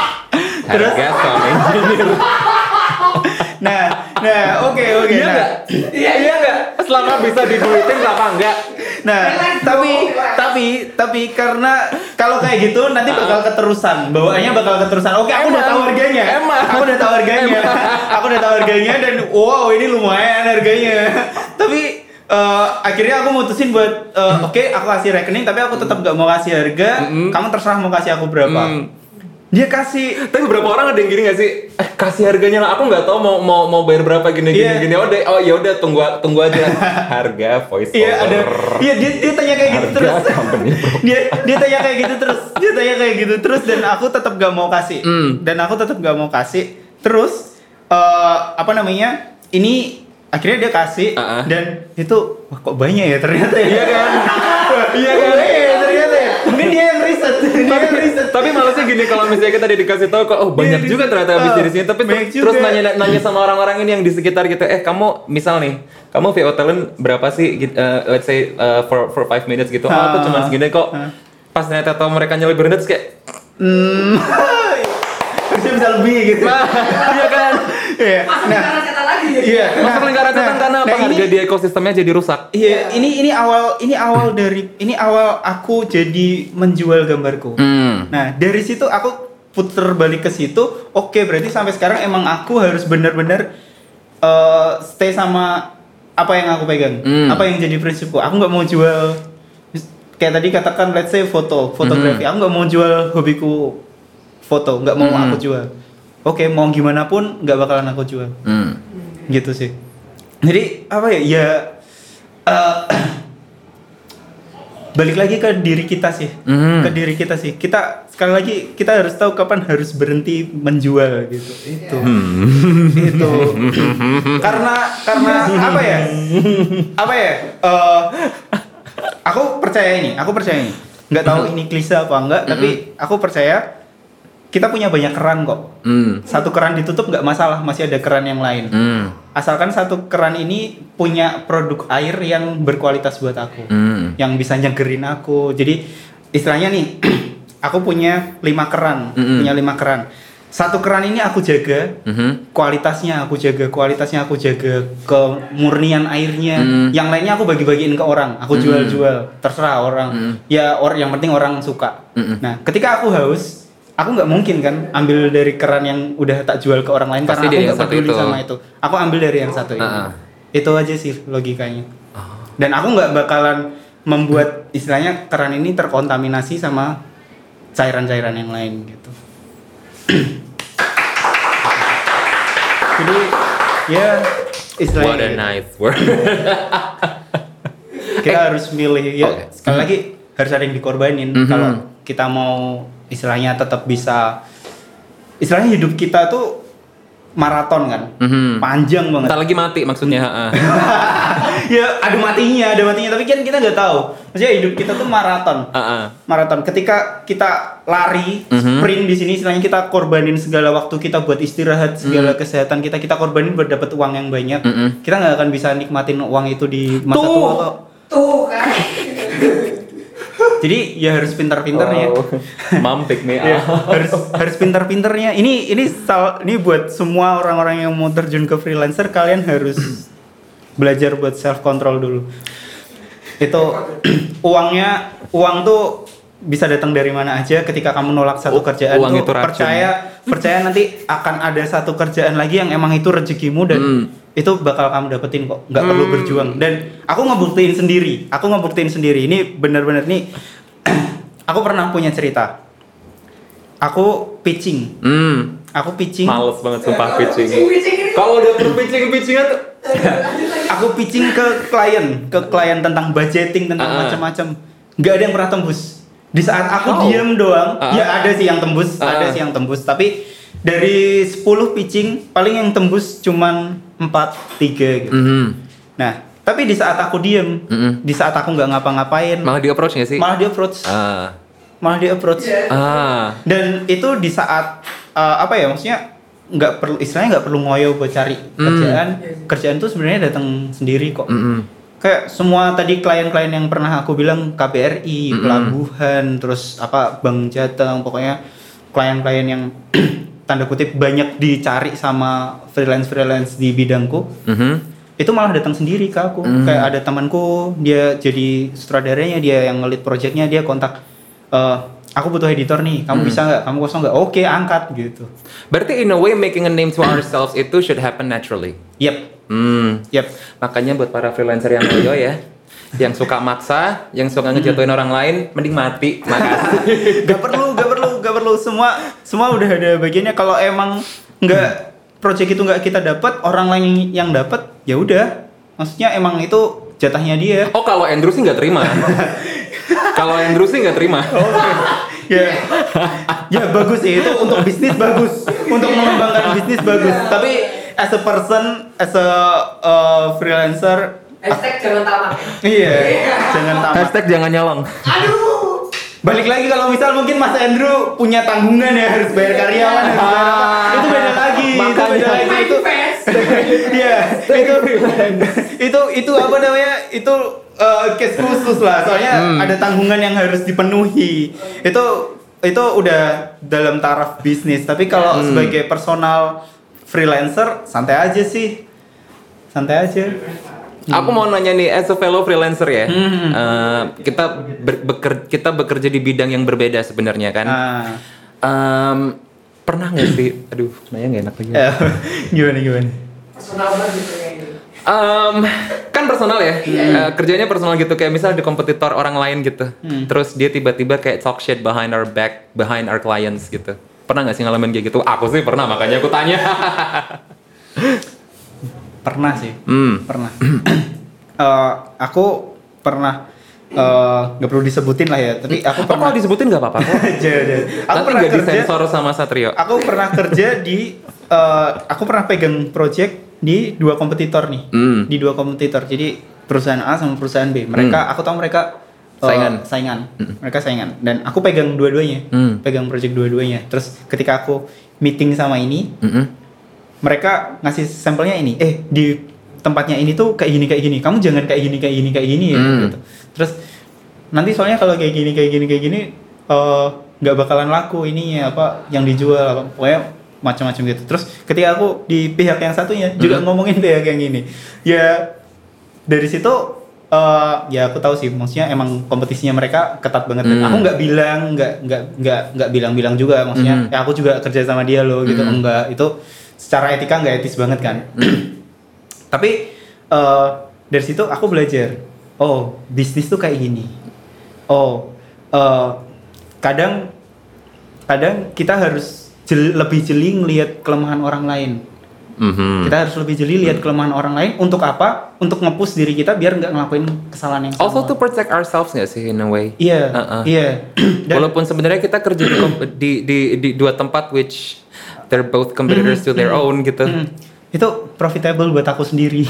Speaker 2: Terus?
Speaker 1: Harga sound engineer.
Speaker 2: nah nah oke oke
Speaker 1: Iya
Speaker 2: nah.
Speaker 1: Iya iya nggak? Selama bisa diduitin kenapa enggak?
Speaker 2: Nah, tapi tapi tapi karena kalau kayak gitu nanti bakal keterusan, bawaannya bakal keterusan. Oke, aku udah tahu harganya.
Speaker 1: Emang.
Speaker 2: Aku udah tahu harganya. aku udah tahu harganya dan wow, ini lumayan harganya. tapi eh, akhirnya aku mutusin buat eh, oke, aku kasih rekening tapi aku tetap gak mau kasih harga.
Speaker 1: Mm-mm.
Speaker 2: Kamu terserah mau kasih aku berapa.
Speaker 1: Hmm.
Speaker 2: Dia kasih
Speaker 1: Tapi beberapa orang ada yang gini gak sih? Eh, kasih harganya lah. Aku nggak tahu mau mau mau bayar berapa gini gini
Speaker 2: Iya.
Speaker 1: gini. Oh, deh, oh ya udah tunggu tunggu aja. Harga voice
Speaker 2: Iya ada, iya dia dia tanya kayak gitu
Speaker 1: Harga
Speaker 2: terus.
Speaker 1: company
Speaker 2: dia dia tanya kayak gitu terus, dia tanya kayak gitu terus dan aku tetap gak mau kasih.
Speaker 1: Hmm.
Speaker 2: Dan aku tetap gak mau kasih. Terus eh apa namanya? Ini akhirnya dia kasih
Speaker 1: Ah, ah.
Speaker 2: dan itu wah kok banyak ya ternyata ya.
Speaker 1: Iya kan?
Speaker 2: Iya kan? ya ternyata ya. Mungkin dia yang riset. dia
Speaker 1: tapi,
Speaker 2: riset.
Speaker 1: tapi malesnya gini kalau misalnya kita dikasih tahu kok oh banyak
Speaker 2: Iya,
Speaker 1: juga
Speaker 2: di-
Speaker 1: ternyata habis
Speaker 2: ah,
Speaker 1: dari sini tapi
Speaker 2: banyak
Speaker 1: terus
Speaker 2: juga.
Speaker 1: nanya nanya sama orang-orang ini yang di sekitar gitu eh kamu misal nih kamu VO talent berapa sih eh, let's say uh, for for five minutes gitu oh aku
Speaker 2: Ah.
Speaker 1: cuma segini kok
Speaker 2: Ah.
Speaker 1: pas ternyata tahu mereka nyelip berenda terus kayak
Speaker 2: Hmm. Bisa lebih gitu.
Speaker 1: nah iya kan
Speaker 2: Iya. Nah. Iya.
Speaker 1: masuk lingkaran setan karena apa
Speaker 2: nah ini-
Speaker 1: harga di ekosistemnya jadi rusak
Speaker 2: Iya, ini ini awal ini awal dari ini awal aku jadi menjual gambarku.
Speaker 1: hmm.
Speaker 2: Nah, dari situ aku puter balik ke situ. Oke, berarti sampai sekarang emang aku harus benar-benar eh, stay sama apa yang aku pegang.
Speaker 1: Hmm.
Speaker 2: Apa yang jadi prinsipku. Aku nggak mau jual kayak tadi katakan let's say foto, fotografi. Aku nggak mau jual hobiku foto, nggak mau
Speaker 1: Hmm.
Speaker 2: aku jual. Oke, mau gimana pun nggak bakalan aku jual
Speaker 1: Hmm.
Speaker 2: Gitu sih. Jadi apa ya ya eh, balik lagi ke diri kita sih.
Speaker 1: Hmm.
Speaker 2: ke diri kita sih. Kita sekali lagi kita harus tahu kapan harus berhenti menjual gitu. Itu. Itu. Karena karena apa ya? Apa ya? Eh, aku percaya ini aku percaya ini. Nggak tahu ini klise apa enggak tapi aku percaya kita punya banyak keran kok
Speaker 1: Hmm.
Speaker 2: satu keran ditutup nggak masalah masih ada keran yang lain
Speaker 1: Hmm.
Speaker 2: asalkan satu keran ini punya produk air yang berkualitas buat aku
Speaker 1: Hmm.
Speaker 2: yang bisa nyegerin aku jadi istilahnya nih aku punya lima keran
Speaker 1: Mm-mm.
Speaker 2: punya lima keran satu keran ini aku jaga
Speaker 1: Mhm.
Speaker 2: kualitasnya aku jaga kualitasnya aku jaga kemurnian airnya
Speaker 1: Mm.
Speaker 2: yang lainnya aku bagi-bagiin ke orang aku
Speaker 1: Mm.
Speaker 2: jual-jual terserah orang
Speaker 1: Mm.
Speaker 2: ya or yang penting orang suka
Speaker 1: Mm-mm.
Speaker 2: nah ketika aku haus aku nggak mungkin kan ambil dari keran yang udah tak jual ke orang lain
Speaker 1: Pasti
Speaker 2: karena aku nggak peduli
Speaker 1: itu.
Speaker 2: sama itu aku ambil dari yang satu ini
Speaker 1: Ah, ah.
Speaker 2: itu aja sih logikanya
Speaker 1: Oh.
Speaker 2: dan aku nggak bakalan membuat istilahnya keran ini terkontaminasi sama cairan-cairan yang lain gitu jadi ya istilahnya
Speaker 1: What a
Speaker 2: gitu.
Speaker 1: nice word.
Speaker 2: kita harus milih ya
Speaker 1: Oke.
Speaker 2: sekali lagi harus ada yang dikorbanin
Speaker 1: Mhm.
Speaker 2: kalau kita mau istilahnya tetap bisa istilahnya hidup kita tuh maraton kan
Speaker 1: Mhm.
Speaker 2: panjang banget
Speaker 1: Ntar lagi mati maksudnya. heeh.
Speaker 2: ya ada matinya ada matinya tapi kan kita nggak tahu maksudnya hidup kita tuh maraton
Speaker 1: Heeh.
Speaker 2: maraton ketika kita lari
Speaker 1: Mhm.
Speaker 2: sprint di sini istilahnya kita korbanin segala waktu kita buat istirahat segala kesehatan kita kita korbanin buat dapat uang yang banyak
Speaker 1: Mhm.
Speaker 2: kita nggak akan bisa nikmatin uang itu di masa
Speaker 1: Tuh.
Speaker 2: tua kok
Speaker 3: Tuh kan.
Speaker 2: Jadi ya harus pintar-pintarnya
Speaker 1: Oh. Mom pick me
Speaker 2: Ya,
Speaker 1: up.
Speaker 2: harus harus pintar-pintarnya. Ini ini sal, ini buat semua orang-orang yang mau terjun ke freelancer kalian harus belajar buat self control dulu. Itu uangnya uang tuh bisa datang dari mana aja ketika kamu nolak satu
Speaker 1: U-
Speaker 2: kerjaan
Speaker 1: uang
Speaker 2: tuh
Speaker 1: itu racun.
Speaker 2: percaya percaya nanti akan ada satu kerjaan lagi yang emang itu rezekimu dan
Speaker 1: Hmm.
Speaker 2: itu bakal kamu dapetin kok nggak perlu
Speaker 1: Hmm.
Speaker 2: berjuang dan aku ngebuktiin sendiri aku ngebuktiin sendiri ini benar-benar nih aku pernah punya cerita aku pitching
Speaker 1: Hmm.
Speaker 2: aku pitching
Speaker 1: Males banget sumpah pitching.
Speaker 3: Pitching.
Speaker 1: Kalau udah perlu pitching pitchingan tuh.
Speaker 2: aku pitching ke klien ke klien tentang budgeting tentang
Speaker 1: Ah.
Speaker 2: macam-macam nggak ada yang pernah tembus di saat aku
Speaker 1: Oh.
Speaker 2: diem doang
Speaker 1: Ah.
Speaker 2: ya ada sih yang tembus
Speaker 1: Ah.
Speaker 2: ada sih yang tembus tapi dari 10 pitching paling yang tembus cuman 4 3 gitu
Speaker 1: Mhm.
Speaker 2: nah tapi di saat aku diem
Speaker 1: Mhm.
Speaker 2: di saat aku nggak ngapa-ngapain
Speaker 1: Malah di approach gak sih?
Speaker 2: malah dia approach
Speaker 1: Ah.
Speaker 2: malah dia approach
Speaker 3: Iya.
Speaker 1: Ah.
Speaker 2: dan itu di saat uh, apa ya maksudnya nggak perlu istilahnya nggak perlu ngoyo buat cari
Speaker 1: Hmm.
Speaker 2: kerjaan kerjaan tuh sebenarnya datang sendiri kok
Speaker 1: Mhm.
Speaker 2: Kayak semua tadi klien-klien yang pernah aku bilang KBRI
Speaker 1: Mm-mm.
Speaker 2: pelabuhan terus apa Bank Jateng pokoknya klien-klien yang tanda kutip banyak dicari sama freelance freelance di bidangku
Speaker 1: Mhm.
Speaker 2: itu malah datang sendiri ke aku
Speaker 1: Mm.
Speaker 2: kayak ada temanku dia jadi sutradaranya dia yang ngelit projectnya dia kontak "Eh, aku butuh editor nih kamu
Speaker 1: Mm.
Speaker 2: bisa nggak kamu kosong nggak oke angkat gitu
Speaker 1: Berarti in a way making a name to ourselves itu should happen naturally.
Speaker 2: yep
Speaker 1: Hmm.
Speaker 2: yep
Speaker 1: Makanya buat para freelancer yang loyo ya, yang suka maksa, yang suka ngejatuhin orang lain, mending mati. Makasih.
Speaker 2: gak perlu gak perlu gak perlu semua semua udah ada bagiannya kalau emang nggak project itu nggak kita dapat orang lain yang dapat ya udah maksudnya emang itu jatahnya dia
Speaker 1: Oh kalau Andrew sih nggak terima. kalau Andrew sih nggak terima.
Speaker 2: ya ya bagus sih itu untuk bisnis bagus untuk mengembangkan bisnis bagus tapi as a person as a uh, freelancer
Speaker 3: Hashtag jangan tamat.
Speaker 2: iya jangan tamat
Speaker 1: Hashtag jangan nyolong.
Speaker 3: Aduh.
Speaker 2: balik lagi kalau misal mungkin Mas Andrew punya tanggungan ya harus bayar karyawan harus bayar apa. itu beda lagi itu
Speaker 1: Makanya.
Speaker 2: beda lagi
Speaker 3: My
Speaker 2: itu. Iya, itu itu itu apa namanya? Itu uh, case khusus lah. Soalnya
Speaker 1: Hmm.
Speaker 2: ada tanggungan yang harus dipenuhi. Itu itu udah dalam taraf bisnis. Tapi kalau
Speaker 1: Hmm.
Speaker 2: sebagai personal freelancer santai aja sih. Santai aja.
Speaker 1: Aku mau nanya nih, as a fellow freelancer ya,
Speaker 2: Hmm.
Speaker 1: eh, kita ber- beker- kita bekerja di bidang yang berbeda sebenarnya kan.
Speaker 2: Nah,
Speaker 1: Em, pernah nggak sih? Aduh, nanya nggak enak lagi.
Speaker 2: eh, gimana gimana?
Speaker 3: Personal banget gitu gitu.
Speaker 1: Em, kan personal ya,
Speaker 2: Iya.
Speaker 1: Eh, kerjanya personal gitu kayak misalnya di kompetitor orang lain gitu,
Speaker 2: Hmm.
Speaker 1: terus dia tiba-tiba kayak talk shit behind our back, behind our clients gitu. Pernah nggak sih ngalamin kayak gitu? Aku sih pernah, makanya aku tanya.
Speaker 2: Pernah sih.
Speaker 1: hmm.
Speaker 2: Pernah. Eh, aku pernah eh, nggak perlu disebutin lah ya, tapi aku
Speaker 1: Oh,
Speaker 2: pernah
Speaker 1: kalau disebutin nggak apa-apa kok.
Speaker 2: Aku
Speaker 1: Nanti
Speaker 2: pernah kerja
Speaker 1: disensor sama Satrio.
Speaker 2: aku pernah kerja di eh, aku pernah pegang project di dua kompetitor nih
Speaker 1: Hmm.
Speaker 2: di dua kompetitor jadi perusahaan A sama perusahaan B mereka aku tahu mereka eh,
Speaker 1: Saingan.
Speaker 2: saingan mereka saingan dan aku pegang dua-duanya
Speaker 1: Hmm.
Speaker 2: pegang project dua-duanya terus ketika aku meeting sama ini
Speaker 1: Mm-mm.
Speaker 2: mereka ngasih sampelnya ini eh di tempatnya ini tuh kayak gini kayak gini kamu jangan kayak gini kayak gini kayak gini ya
Speaker 1: Hmm.
Speaker 2: gitu terus nanti soalnya kalau kayak gini kayak gini kayak gini eh, nggak bakalan laku ininya apa yang dijual apa pokoknya macam-macam gitu terus ketika aku di pihak yang satunya juga
Speaker 1: Hmm.
Speaker 2: ngomongin pihak yang ini ya dari situ eh, ya aku tahu sih maksudnya emang kompetisinya mereka ketat banget dan
Speaker 1: Hmm.
Speaker 2: aku nggak bilang nggak nggak nggak nggak bilang-bilang juga maksudnya
Speaker 1: Hmm.
Speaker 2: ya aku juga kerja sama dia loh gitu
Speaker 1: Hmm.
Speaker 2: enggak itu secara etika nggak etis banget kan tapi eh, dari situ aku belajar oh bisnis tuh kayak gini oh eh, kadang kadang kita harus jeli- lebih jeli ngelihat kelemahan orang lain.
Speaker 1: Mhm.
Speaker 2: Kita harus lebih jeli lihat kelemahan orang lain untuk apa? Untuk nge-push diri kita biar nggak ngelakuin kesalahan yang sama.
Speaker 1: Also to protect ourselves nggak sih in a way?
Speaker 2: Iya,
Speaker 1: Uh-uh.
Speaker 2: iya. Dan-
Speaker 1: Walaupun sebenarnya kita kerja di, di, di, di dua tempat which they're both competitors to their own gitu.
Speaker 2: Hmm, itu profitable buat aku sendiri.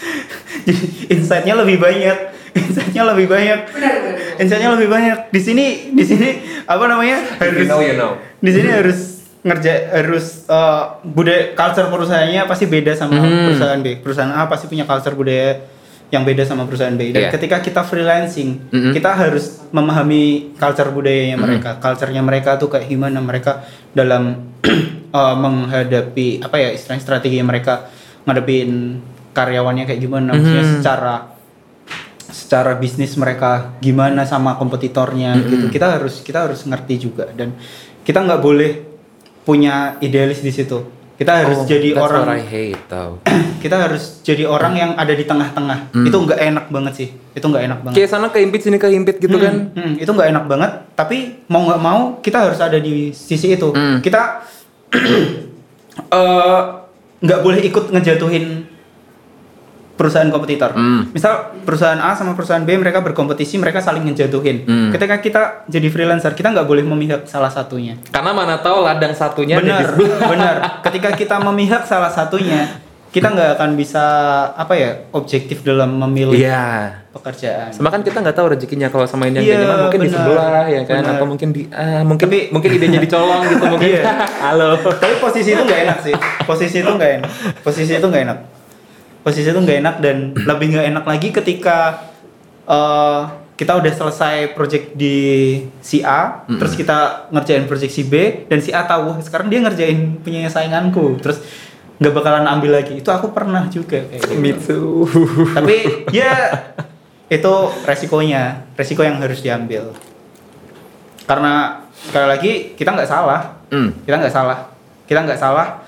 Speaker 2: Jadi insight-nya lebih banyak, insight-nya lebih banyak,
Speaker 3: Benar, benar, benar.
Speaker 2: insight-nya lebih banyak. Di sini, di sini apa namanya? Harus,
Speaker 1: you know.
Speaker 2: di sini harus ngerja harus uh, budaya culture perusahaannya pasti beda sama
Speaker 1: Hmm.
Speaker 2: perusahaan B. Perusahaan A pasti punya culture budaya yang beda sama perusahaan B. Dan
Speaker 1: Iya.
Speaker 2: ketika kita freelancing,
Speaker 1: Mhm.
Speaker 2: kita harus memahami culture budayanya mereka. Culture-nya mereka tuh kayak gimana mereka dalam uh, menghadapi apa ya istilahnya strategi mereka ngadepin karyawannya kayak gimana, maksudnya
Speaker 1: Mhm.
Speaker 2: secara secara bisnis mereka gimana sama kompetitornya
Speaker 1: Mm-hmm.
Speaker 2: gitu kita harus kita harus ngerti juga dan kita nggak boleh punya idealis di situ kita harus
Speaker 1: Oh,
Speaker 2: jadi
Speaker 1: that's
Speaker 2: orang
Speaker 1: what I hate tau.
Speaker 2: kita harus jadi orang yang ada di tengah-tengah
Speaker 1: Mm.
Speaker 2: itu nggak enak banget sih itu nggak enak banget
Speaker 1: Kayak sana keimpit sini keimpit gitu
Speaker 2: Hmm,
Speaker 1: kan.
Speaker 2: hmm, itu nggak enak banget tapi mau nggak mau kita harus ada di sisi itu
Speaker 1: Hmm.
Speaker 2: kita eh, nggak boleh ikut ngejatuhin perusahaan kompetitor
Speaker 1: Hmm.
Speaker 2: misal perusahaan A sama perusahaan B mereka berkompetisi mereka saling ngejatuhin
Speaker 1: Hmm.
Speaker 2: ketika kita jadi freelancer kita nggak boleh memihak salah satunya
Speaker 1: Karena mana tahu ladang satunya di
Speaker 2: benar benar ketika kita memihak salah satunya kita nggak akan bisa apa ya objektif dalam memilih
Speaker 1: Iya.
Speaker 2: pekerjaan
Speaker 1: Sama kan kita nggak tahu rezekinya kalau sama ini yang kayak gimana mungkin di
Speaker 2: benar.
Speaker 1: sebelah ya kan atau mungkin di ah, mungkin
Speaker 2: Tapi-
Speaker 1: mungkin idenya dicolong gitu mungkin.
Speaker 2: Iya.
Speaker 1: Halo.
Speaker 2: tapi posisi itu nggak enak sih posisi itu nggak enak posisi itu nggak enak posisi itu nggak enak dan lebih nggak enak lagi ketika eh, kita udah selesai project di si A
Speaker 1: Mm-mm.
Speaker 2: terus kita ngerjain project si B dan si A tahu sekarang dia ngerjain punya sainganku terus nggak bakalan ambil lagi itu aku pernah juga kayak gitu.
Speaker 1: Me too.
Speaker 2: tapi ya itu resikonya resiko yang harus diambil karena sekali lagi kita nggak salah
Speaker 1: Hmm.
Speaker 2: kita nggak salah kita nggak salah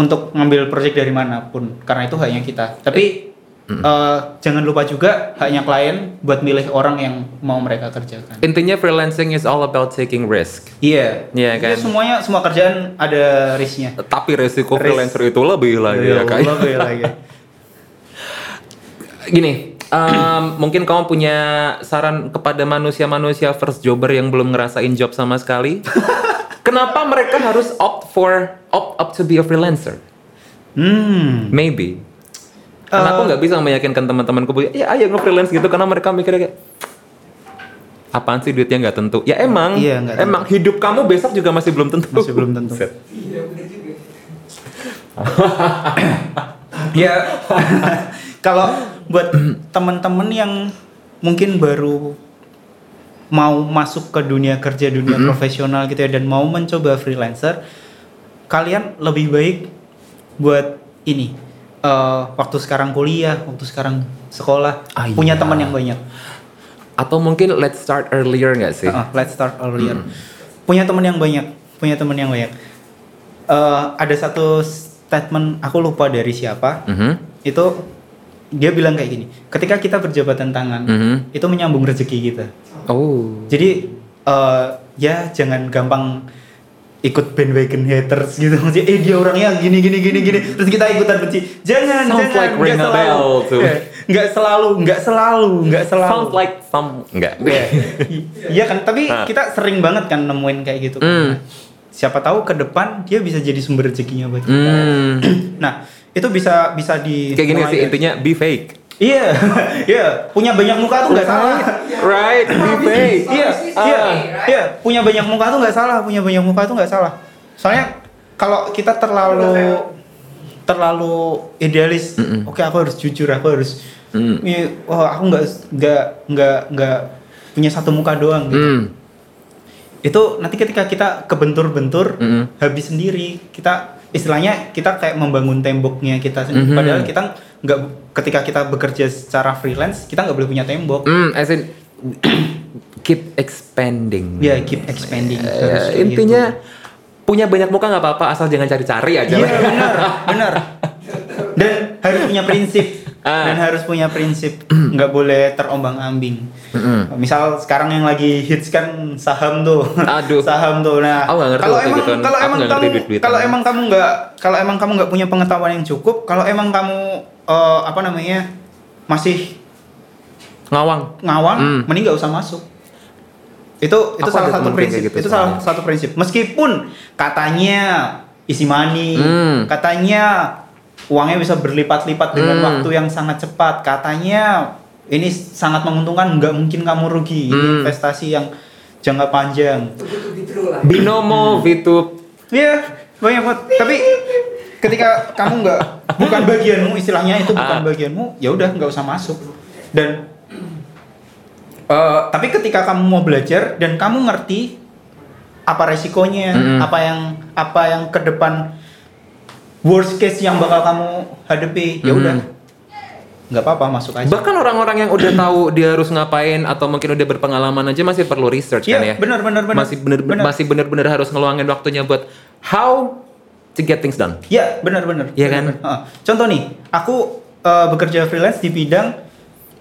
Speaker 2: untuk ngambil project dari mana pun karena itu haknya kita tapi eh, jangan lupa juga haknya klien buat milih orang yang mau mereka kerjakan
Speaker 1: Intinya freelancing is all about taking risk.
Speaker 2: iya
Speaker 1: Iya kan?
Speaker 2: semuanya semua kerjaan ada risknya
Speaker 1: Tapi resiko
Speaker 2: Risk.
Speaker 1: freelancer itu lebih lagi ya
Speaker 2: Iya,
Speaker 1: kayak.
Speaker 2: lebih lagi.
Speaker 1: Gini, em, mungkin kamu punya saran kepada manusia-manusia first jobber yang belum ngerasain job sama sekali? Kenapa mereka harus opt for opt up to be a freelancer?
Speaker 2: hmm
Speaker 1: Maybe. Karena aku
Speaker 2: Eh.
Speaker 1: nggak bisa meyakinkan teman-temanku bahwa ya ayo nge-freelance gitu karena mereka mikirnya kayak apaan sih duitnya nggak tentu. Ya emang,
Speaker 2: Iya, tentu.
Speaker 1: emang hidup kamu besok juga masih belum tentu.
Speaker 2: masih belum tentu
Speaker 1: Set.
Speaker 3: Iya,
Speaker 2: ya kalau buat teman-teman yang mungkin baru mau masuk ke dunia kerja dunia profesional gitu ya dan mau mencoba freelancer kalian lebih baik buat ini eh, waktu sekarang kuliah waktu sekarang sekolah
Speaker 1: Ah,
Speaker 2: punya
Speaker 1: iya.
Speaker 2: teman yang banyak
Speaker 1: Atau mungkin let's start earlier nggak sih?
Speaker 2: Uh-uh, let's start earlier. Punya teman yang banyak, punya teman yang banyak. Eh, ada satu statement aku lupa dari siapa.
Speaker 1: Mhm.
Speaker 2: Itu dia bilang kayak gini. Ketika kita berjabatan tangan,
Speaker 1: Mhm.
Speaker 2: itu menyambung rezeki kita.
Speaker 1: Oh.
Speaker 2: Jadi eh, ya jangan gampang ikut bandwagon haters gitu maksudnya eh dia orangnya gini gini gini gini terus kita ikutan benci jangan
Speaker 1: Sounds
Speaker 2: jangan
Speaker 1: like ring
Speaker 2: nggak
Speaker 1: a
Speaker 2: selalu.
Speaker 1: bell tuh.
Speaker 2: Eh, nggak selalu nggak selalu nggak selalu
Speaker 1: Sounds like some enggak.
Speaker 2: Iya. Iya kan, tapi
Speaker 1: Nah.
Speaker 2: kita sering banget kan nemuin kayak gitu.
Speaker 1: Hmm.
Speaker 2: kan. Siapa tahu ke depan dia bisa jadi sumber rezekinya buat kita.
Speaker 1: Hmm.
Speaker 2: Nah, itu bisa bisa di
Speaker 1: Kayak gini sih
Speaker 2: dari-
Speaker 1: intinya be fake.
Speaker 2: Iya, iya. Punya banyak muka tuh nggak salah.
Speaker 1: Right, be fake.
Speaker 2: Iya, iya, iya. Punya banyak muka tuh nggak salah. Punya banyak muka tuh nggak salah. Soalnya kalau kita terlalu terlalu idealis,
Speaker 1: Mm-mm.
Speaker 2: oke aku harus jujur, aku harus. Ini, wah aku nggak nggak nggak nggak punya satu muka doang. Gitu.
Speaker 1: Hmm.
Speaker 2: itu nanti ketika kita kebentur-bentur
Speaker 1: Mm-mm.
Speaker 2: habis sendiri kita istilahnya kita kayak membangun temboknya kita sendiri
Speaker 1: Mhm.
Speaker 2: padahal kita nggak ketika kita bekerja secara freelance kita nggak boleh punya tembok
Speaker 1: Hmm, as in keep expanding.
Speaker 2: ya keep expanding kayak
Speaker 1: intinya punya banyak muka nggak apa-apa asal jangan cari-cari aja.
Speaker 2: gitu. iya benar benar dan harus punya prinsip
Speaker 1: Ah.
Speaker 2: dan harus punya prinsip nggak boleh terombang-ambing misal sekarang yang lagi hits kan saham tuh
Speaker 1: Aduh.
Speaker 2: saham tuh nah kalau emang kalau emang kamu kalau emang kamu nggak kalau emang kamu nggak punya pengetahuan yang cukup kalau emang kamu eh, apa namanya masih
Speaker 1: Ngawang.
Speaker 2: ngawang
Speaker 1: Hmm.
Speaker 2: mending nggak usah masuk itu itu
Speaker 1: Aku
Speaker 2: salah satu prinsip
Speaker 1: gitu
Speaker 2: itu salah satu prinsip meskipun katanya isi money
Speaker 1: Hmm.
Speaker 2: katanya uangnya bisa berlipat-lipat dengan
Speaker 1: Hmm.
Speaker 2: waktu yang sangat cepat katanya ini sangat menguntungkan nggak mungkin kamu rugi ini
Speaker 1: Hmm.
Speaker 2: investasi yang jangka panjang
Speaker 3: lah.
Speaker 1: Binomo, VTube.
Speaker 2: Iya, banyak banget. Tapi ketika kamu nggak bukan bagianmu istilahnya itu bukan
Speaker 1: Ah.
Speaker 2: bagianmu, ya udah nggak usah masuk. Dan eh, tapi ketika kamu mau belajar dan kamu ngerti apa resikonya,
Speaker 1: Mm-mm.
Speaker 2: apa yang apa yang ke depan worst case yang bakal kamu hadapi, ya udah
Speaker 1: Mm.
Speaker 2: Nggak apa-apa masuk aja.
Speaker 1: Bahkan orang-orang yang udah tahu dia harus ngapain atau mungkin udah berpengalaman aja masih perlu research kan
Speaker 2: Iya,
Speaker 1: ya.
Speaker 2: benar benar benar.
Speaker 1: Masih bener
Speaker 2: benar.
Speaker 1: masih bener-bener harus ngeluangin waktunya buat how to get things done.
Speaker 2: Iya, benar benar.
Speaker 1: Iya kan?
Speaker 2: Heeh. Contoh nih, aku eh, bekerja freelance di bidang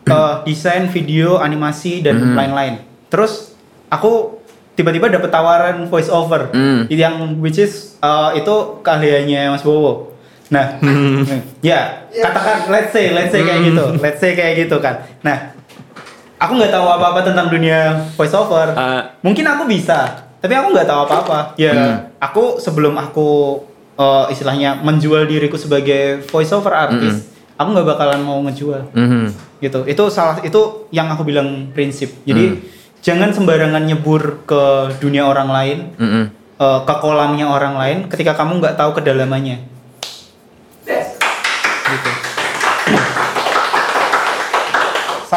Speaker 2: eh, desain video, animasi dan
Speaker 1: Hmm.
Speaker 2: lain-lain. Terus aku tiba-tiba dapet tawaran voice over
Speaker 1: Hmm.
Speaker 2: yang which is eh, itu keahliannya Mas Bowo. Nah, ya katakan let's say let's say kayak
Speaker 1: Hmm.
Speaker 2: gitu, let's say kayak gitu kan. Nah, aku nggak tahu apa-apa tentang dunia voice over.
Speaker 1: Ah.
Speaker 2: Mungkin aku bisa, tapi aku nggak tahu apa-apa. Ya,
Speaker 1: Hmm.
Speaker 2: aku sebelum aku eh, istilahnya menjual diriku sebagai voice over artist,
Speaker 1: Hmm.
Speaker 2: aku nggak bakalan mau ngejual
Speaker 1: Mhm.
Speaker 2: gitu. Itu salah itu yang aku bilang prinsip. Jadi
Speaker 1: Hmm.
Speaker 2: jangan sembarangan nyebur ke dunia orang lain,
Speaker 1: Mhm.
Speaker 2: eh, ke kolamnya orang lain ketika kamu nggak tahu kedalamannya.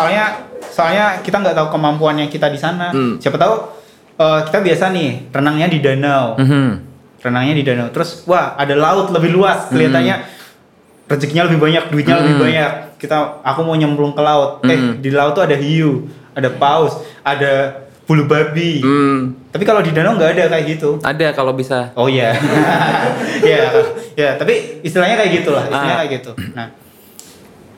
Speaker 2: Soalnya soalnya kita nggak tahu kemampuannya kita di sana.
Speaker 1: Hmm.
Speaker 2: Siapa tahu eh, kita biasa nih renangnya di danau.
Speaker 1: Mhm.
Speaker 2: renangnya di danau terus wah ada laut lebih luas kelihatannya rezekinya lebih banyak duitnya lebih
Speaker 1: Hmm.
Speaker 2: banyak kita aku mau nyemplung ke laut eh
Speaker 1: Hmm.
Speaker 2: di laut tuh ada hiu ada paus ada bulu babi
Speaker 1: Hmm.
Speaker 2: tapi kalau di danau nggak ada kayak gitu
Speaker 1: Ada kalau bisa.
Speaker 2: oh iya ya ya tapi istilahnya kayak gitulah istilahnya
Speaker 1: Ah.
Speaker 2: kayak gitu nah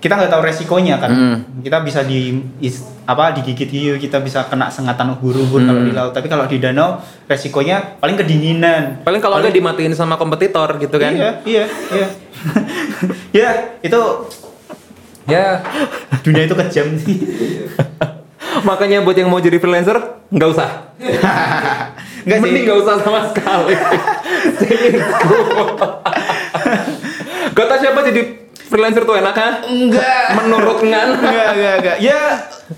Speaker 2: kita nggak tahu resikonya kan
Speaker 1: Hmm.
Speaker 2: kita bisa di is- apa digigit hiu kita bisa kena sengatan ubur-ubur kalau
Speaker 1: Hmm.
Speaker 2: di laut tapi kalau di danau resikonya paling kedinginan
Speaker 1: Paling kalau nggak dimatiin sama kompetitor gitu kan.
Speaker 2: Iya, iya, iya. ya, itu
Speaker 1: Ya.
Speaker 2: dunia itu kejam sih.
Speaker 1: Makanya buat yang mau jadi freelancer nggak usah.
Speaker 2: Enggak sih.
Speaker 1: Mending nggak usah sama sekali. Seriusku. Kata siapa jadi freelancer tuh enak kan?
Speaker 2: Enggak.
Speaker 1: Menurut Ngan.
Speaker 2: Enggak, enggak, enggak. Ya,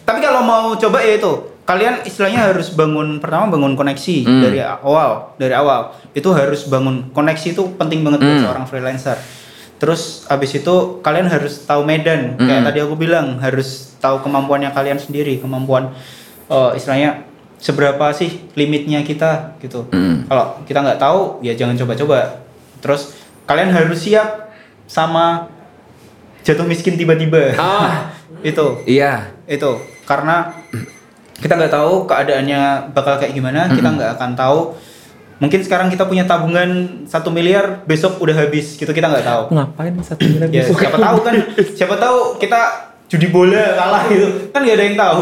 Speaker 2: tapi kalau mau coba ya itu. Kalian istilahnya harus bangun pertama bangun koneksi
Speaker 1: Hmm.
Speaker 2: dari awal, dari awal. Itu harus bangun koneksi itu penting banget buat
Speaker 1: Hmm.
Speaker 2: seorang freelancer. Terus abis itu kalian harus tahu medan. Kayak
Speaker 1: Hmm.
Speaker 2: tadi aku bilang harus tahu kemampuannya kalian sendiri, kemampuan eh, istilahnya seberapa sih limitnya kita gitu.
Speaker 1: Hmm.
Speaker 2: Kalau kita nggak tahu ya jangan coba-coba. Terus kalian harus siap sama jatuh miskin tiba-tiba.
Speaker 1: Ah.
Speaker 2: itu
Speaker 1: Iya.
Speaker 2: itu karena kita nggak tahu keadaannya bakal kayak gimana kita nggak akan tahu mungkin sekarang kita punya tabungan satu miliar besok udah habis gitu kita nggak tahu
Speaker 1: Ngapain satu miliar
Speaker 2: ya
Speaker 1: besok?
Speaker 2: siapa tahu kan siapa tahu kita judi bola kalah gitu kan nggak ada yang tahu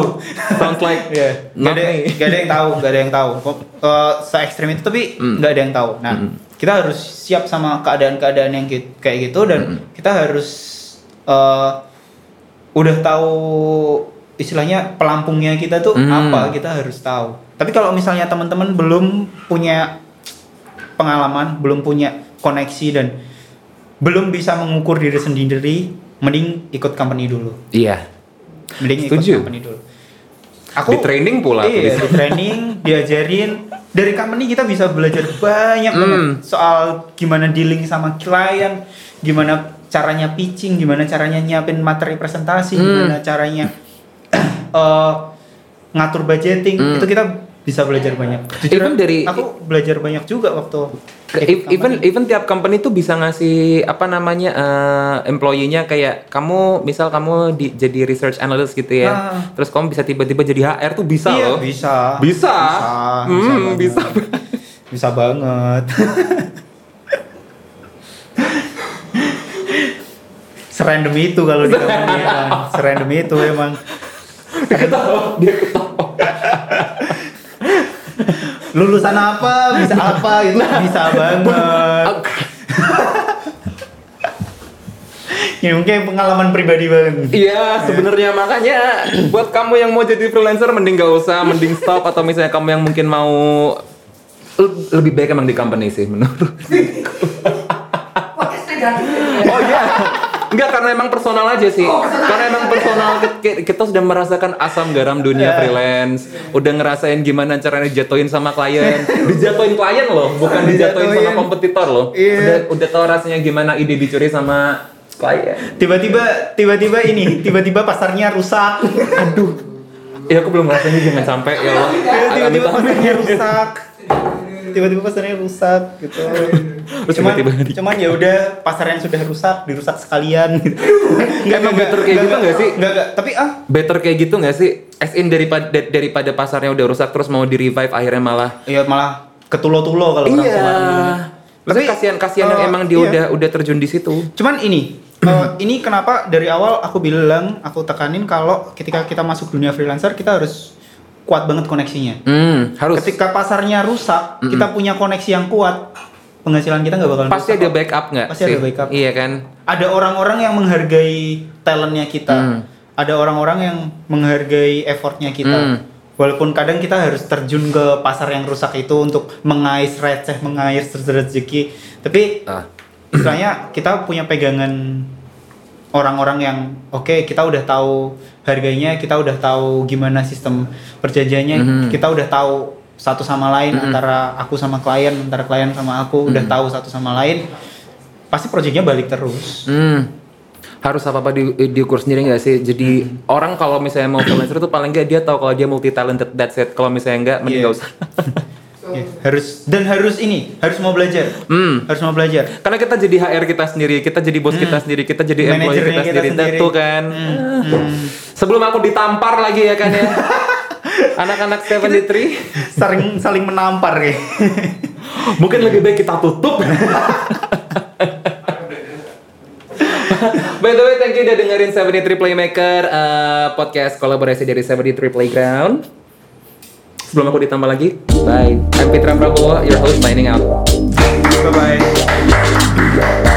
Speaker 1: Sounds like
Speaker 2: ya nggak
Speaker 1: not
Speaker 2: ada nggak ada yang tahu nggak ada yang tahu kok eh, se ekstrim itu tapi
Speaker 1: Mm.
Speaker 2: nggak ada yang tahu nah
Speaker 1: Mm.
Speaker 2: kita harus siap sama keadaan-keadaan yang kayak gitu dan
Speaker 1: Mm.
Speaker 2: kita harus eh, udah tahu istilahnya pelampungnya kita tuh
Speaker 1: Mm.
Speaker 2: apa kita harus tahu tapi kalau misalnya teman-teman belum punya pengalaman belum punya koneksi dan belum bisa mengukur diri sendiri mending ikut company dulu
Speaker 1: Iya.
Speaker 2: mending ikut
Speaker 1: Setuju.
Speaker 2: company dulu
Speaker 1: Di training pula aku
Speaker 2: iya di training diajarin dari company kita bisa belajar banyak banget
Speaker 1: Hmm.
Speaker 2: soal gimana dealing sama klien gimana caranya pitching gimana caranya nyiapin materi presentasi
Speaker 1: Hmm.
Speaker 2: gimana caranya eh, ngatur budgeting
Speaker 1: Hmm.
Speaker 2: itu kita bisa belajar banyak
Speaker 1: Even dari-
Speaker 2: aku belajar banyak juga waktu
Speaker 1: Even
Speaker 2: company.
Speaker 1: even tiap company tuh bisa ngasih apa namanya eh, employee-nya kayak kamu misal kamu di, jadi research analyst gitu ya.
Speaker 2: Ah.
Speaker 1: Terus kamu bisa tiba-tiba jadi HR tuh bisa
Speaker 2: iya,
Speaker 1: loh.
Speaker 2: bisa
Speaker 1: Bisa.
Speaker 2: bisa
Speaker 1: Hmm,
Speaker 2: banget.
Speaker 1: bisa.
Speaker 2: bisa banget serandom itu kalau di company kan. Serandom itu emang.
Speaker 1: Ketawa, dia ketawa.
Speaker 2: Lulusan apa, bisa apa itu bisa banget. Ini mungkin pengalaman pribadi banget.
Speaker 1: Iya, sebenarnya makanya buat kamu yang mau jadi freelancer mending gak usah, mending stop atau misalnya kamu yang mungkin mau le- lebih baik emang di company sih menurut. Oh iya. Enggak karena emang personal aja sih.
Speaker 3: Oh, personal.
Speaker 1: karena emang personal Ki- ki- kita sudah merasakan asam garam dunia freelance. Udah ngerasain gimana caranya jatuhin sama klien. Dijatuhin klien loh, bukan dijatuhin sama kompetitor loh.
Speaker 2: Iya.
Speaker 1: Udah udah tahu rasanya gimana ide dicuri sama klien.
Speaker 2: Tiba-tiba tiba-tiba ini, tiba-tiba pasarnya rusak.
Speaker 1: Aduh. Ya aku belum ngerasain jangan sampai ya Allah.
Speaker 2: tiba-tiba pasarnya rusak. Tiba-tiba pasarnya rusak gitu.
Speaker 1: Terus
Speaker 2: cuman,
Speaker 1: tiba-tiba di-
Speaker 2: cuman ya udah pasar yang sudah rusak dirusak sekalian gitu.
Speaker 1: Emang better kayak gitu nggak sih?
Speaker 2: Enggak, enggak. Tapi ah,
Speaker 1: Better kayak gitu nggak sih? As in daripada daripada pasarnya udah rusak terus mau di revive akhirnya malah
Speaker 2: ya malah ketulo-tulo kalau
Speaker 1: Iya.
Speaker 2: Bilang.
Speaker 1: Tapi kasihan kasihan yang
Speaker 2: eh,
Speaker 1: emang dia
Speaker 2: iya.
Speaker 1: udah udah terjun di situ.
Speaker 2: Cuman ini, eh, ini kenapa dari awal aku bilang, aku tekanin kalau ketika kita masuk dunia freelancer kita harus kuat banget koneksinya.
Speaker 1: Hmm, harus.
Speaker 2: Ketika pasarnya rusak, kita punya koneksi yang kuat, penghasilan kita nggak bakal
Speaker 1: Pasti ada backup nggak?
Speaker 2: Pasti ada
Speaker 1: sih?
Speaker 2: backup.
Speaker 1: Iya kan?
Speaker 2: Ada orang-orang yang menghargai talentnya kita.
Speaker 1: Hmm.
Speaker 2: Ada orang-orang yang menghargai effortnya kita.
Speaker 1: Hmm.
Speaker 2: Walaupun kadang kita harus terjun ke pasar yang rusak itu untuk mengais receh, mengais rezeki. Tapi
Speaker 1: Ah.
Speaker 2: istilahnya kita punya pegangan orang-orang yang oke kita udah tahu harganya, kita udah tahu gimana sistem perjanjiannya,
Speaker 1: Mhm.
Speaker 2: kita udah tahu satu sama lain antara aku sama klien, antara klien sama aku udah tahu satu sama lain. Pasti proyeknya balik terus.
Speaker 1: Hmm. Harus apa apa di, diukur sendiri nggak sih? Jadi
Speaker 2: Hmm.
Speaker 1: orang kalau misalnya mau freelancer tuh paling nggak dia tahu kalau dia multi talented that's it. Kalau misalnya nggak mending
Speaker 2: Iya.
Speaker 1: nggak usah.
Speaker 2: Ya, harus dan harus ini, harus mau belajar.
Speaker 1: Hmm.
Speaker 2: Harus mau belajar.
Speaker 1: Karena kita jadi HR kita sendiri, kita jadi bos kita sendiri, kita jadi employee
Speaker 2: Hmm.
Speaker 1: Kita,
Speaker 2: kita
Speaker 1: sendiri.
Speaker 2: sendiri.
Speaker 1: Tentu kan.
Speaker 2: Hmm.
Speaker 1: Sebelum aku ditampar lagi ya kan ya. Anak-anak 73
Speaker 2: Saling saling menampar ya.
Speaker 1: Mungkin lebih baik kita tutup. By the way, thank you udah dengerin 73 Playmaker uh, podcast kolaborasi dari 73 Playground. Sebelum aku ditambah lagi, bye. I'm Fitra Prabowo, your host signing out.
Speaker 2: Bye bye.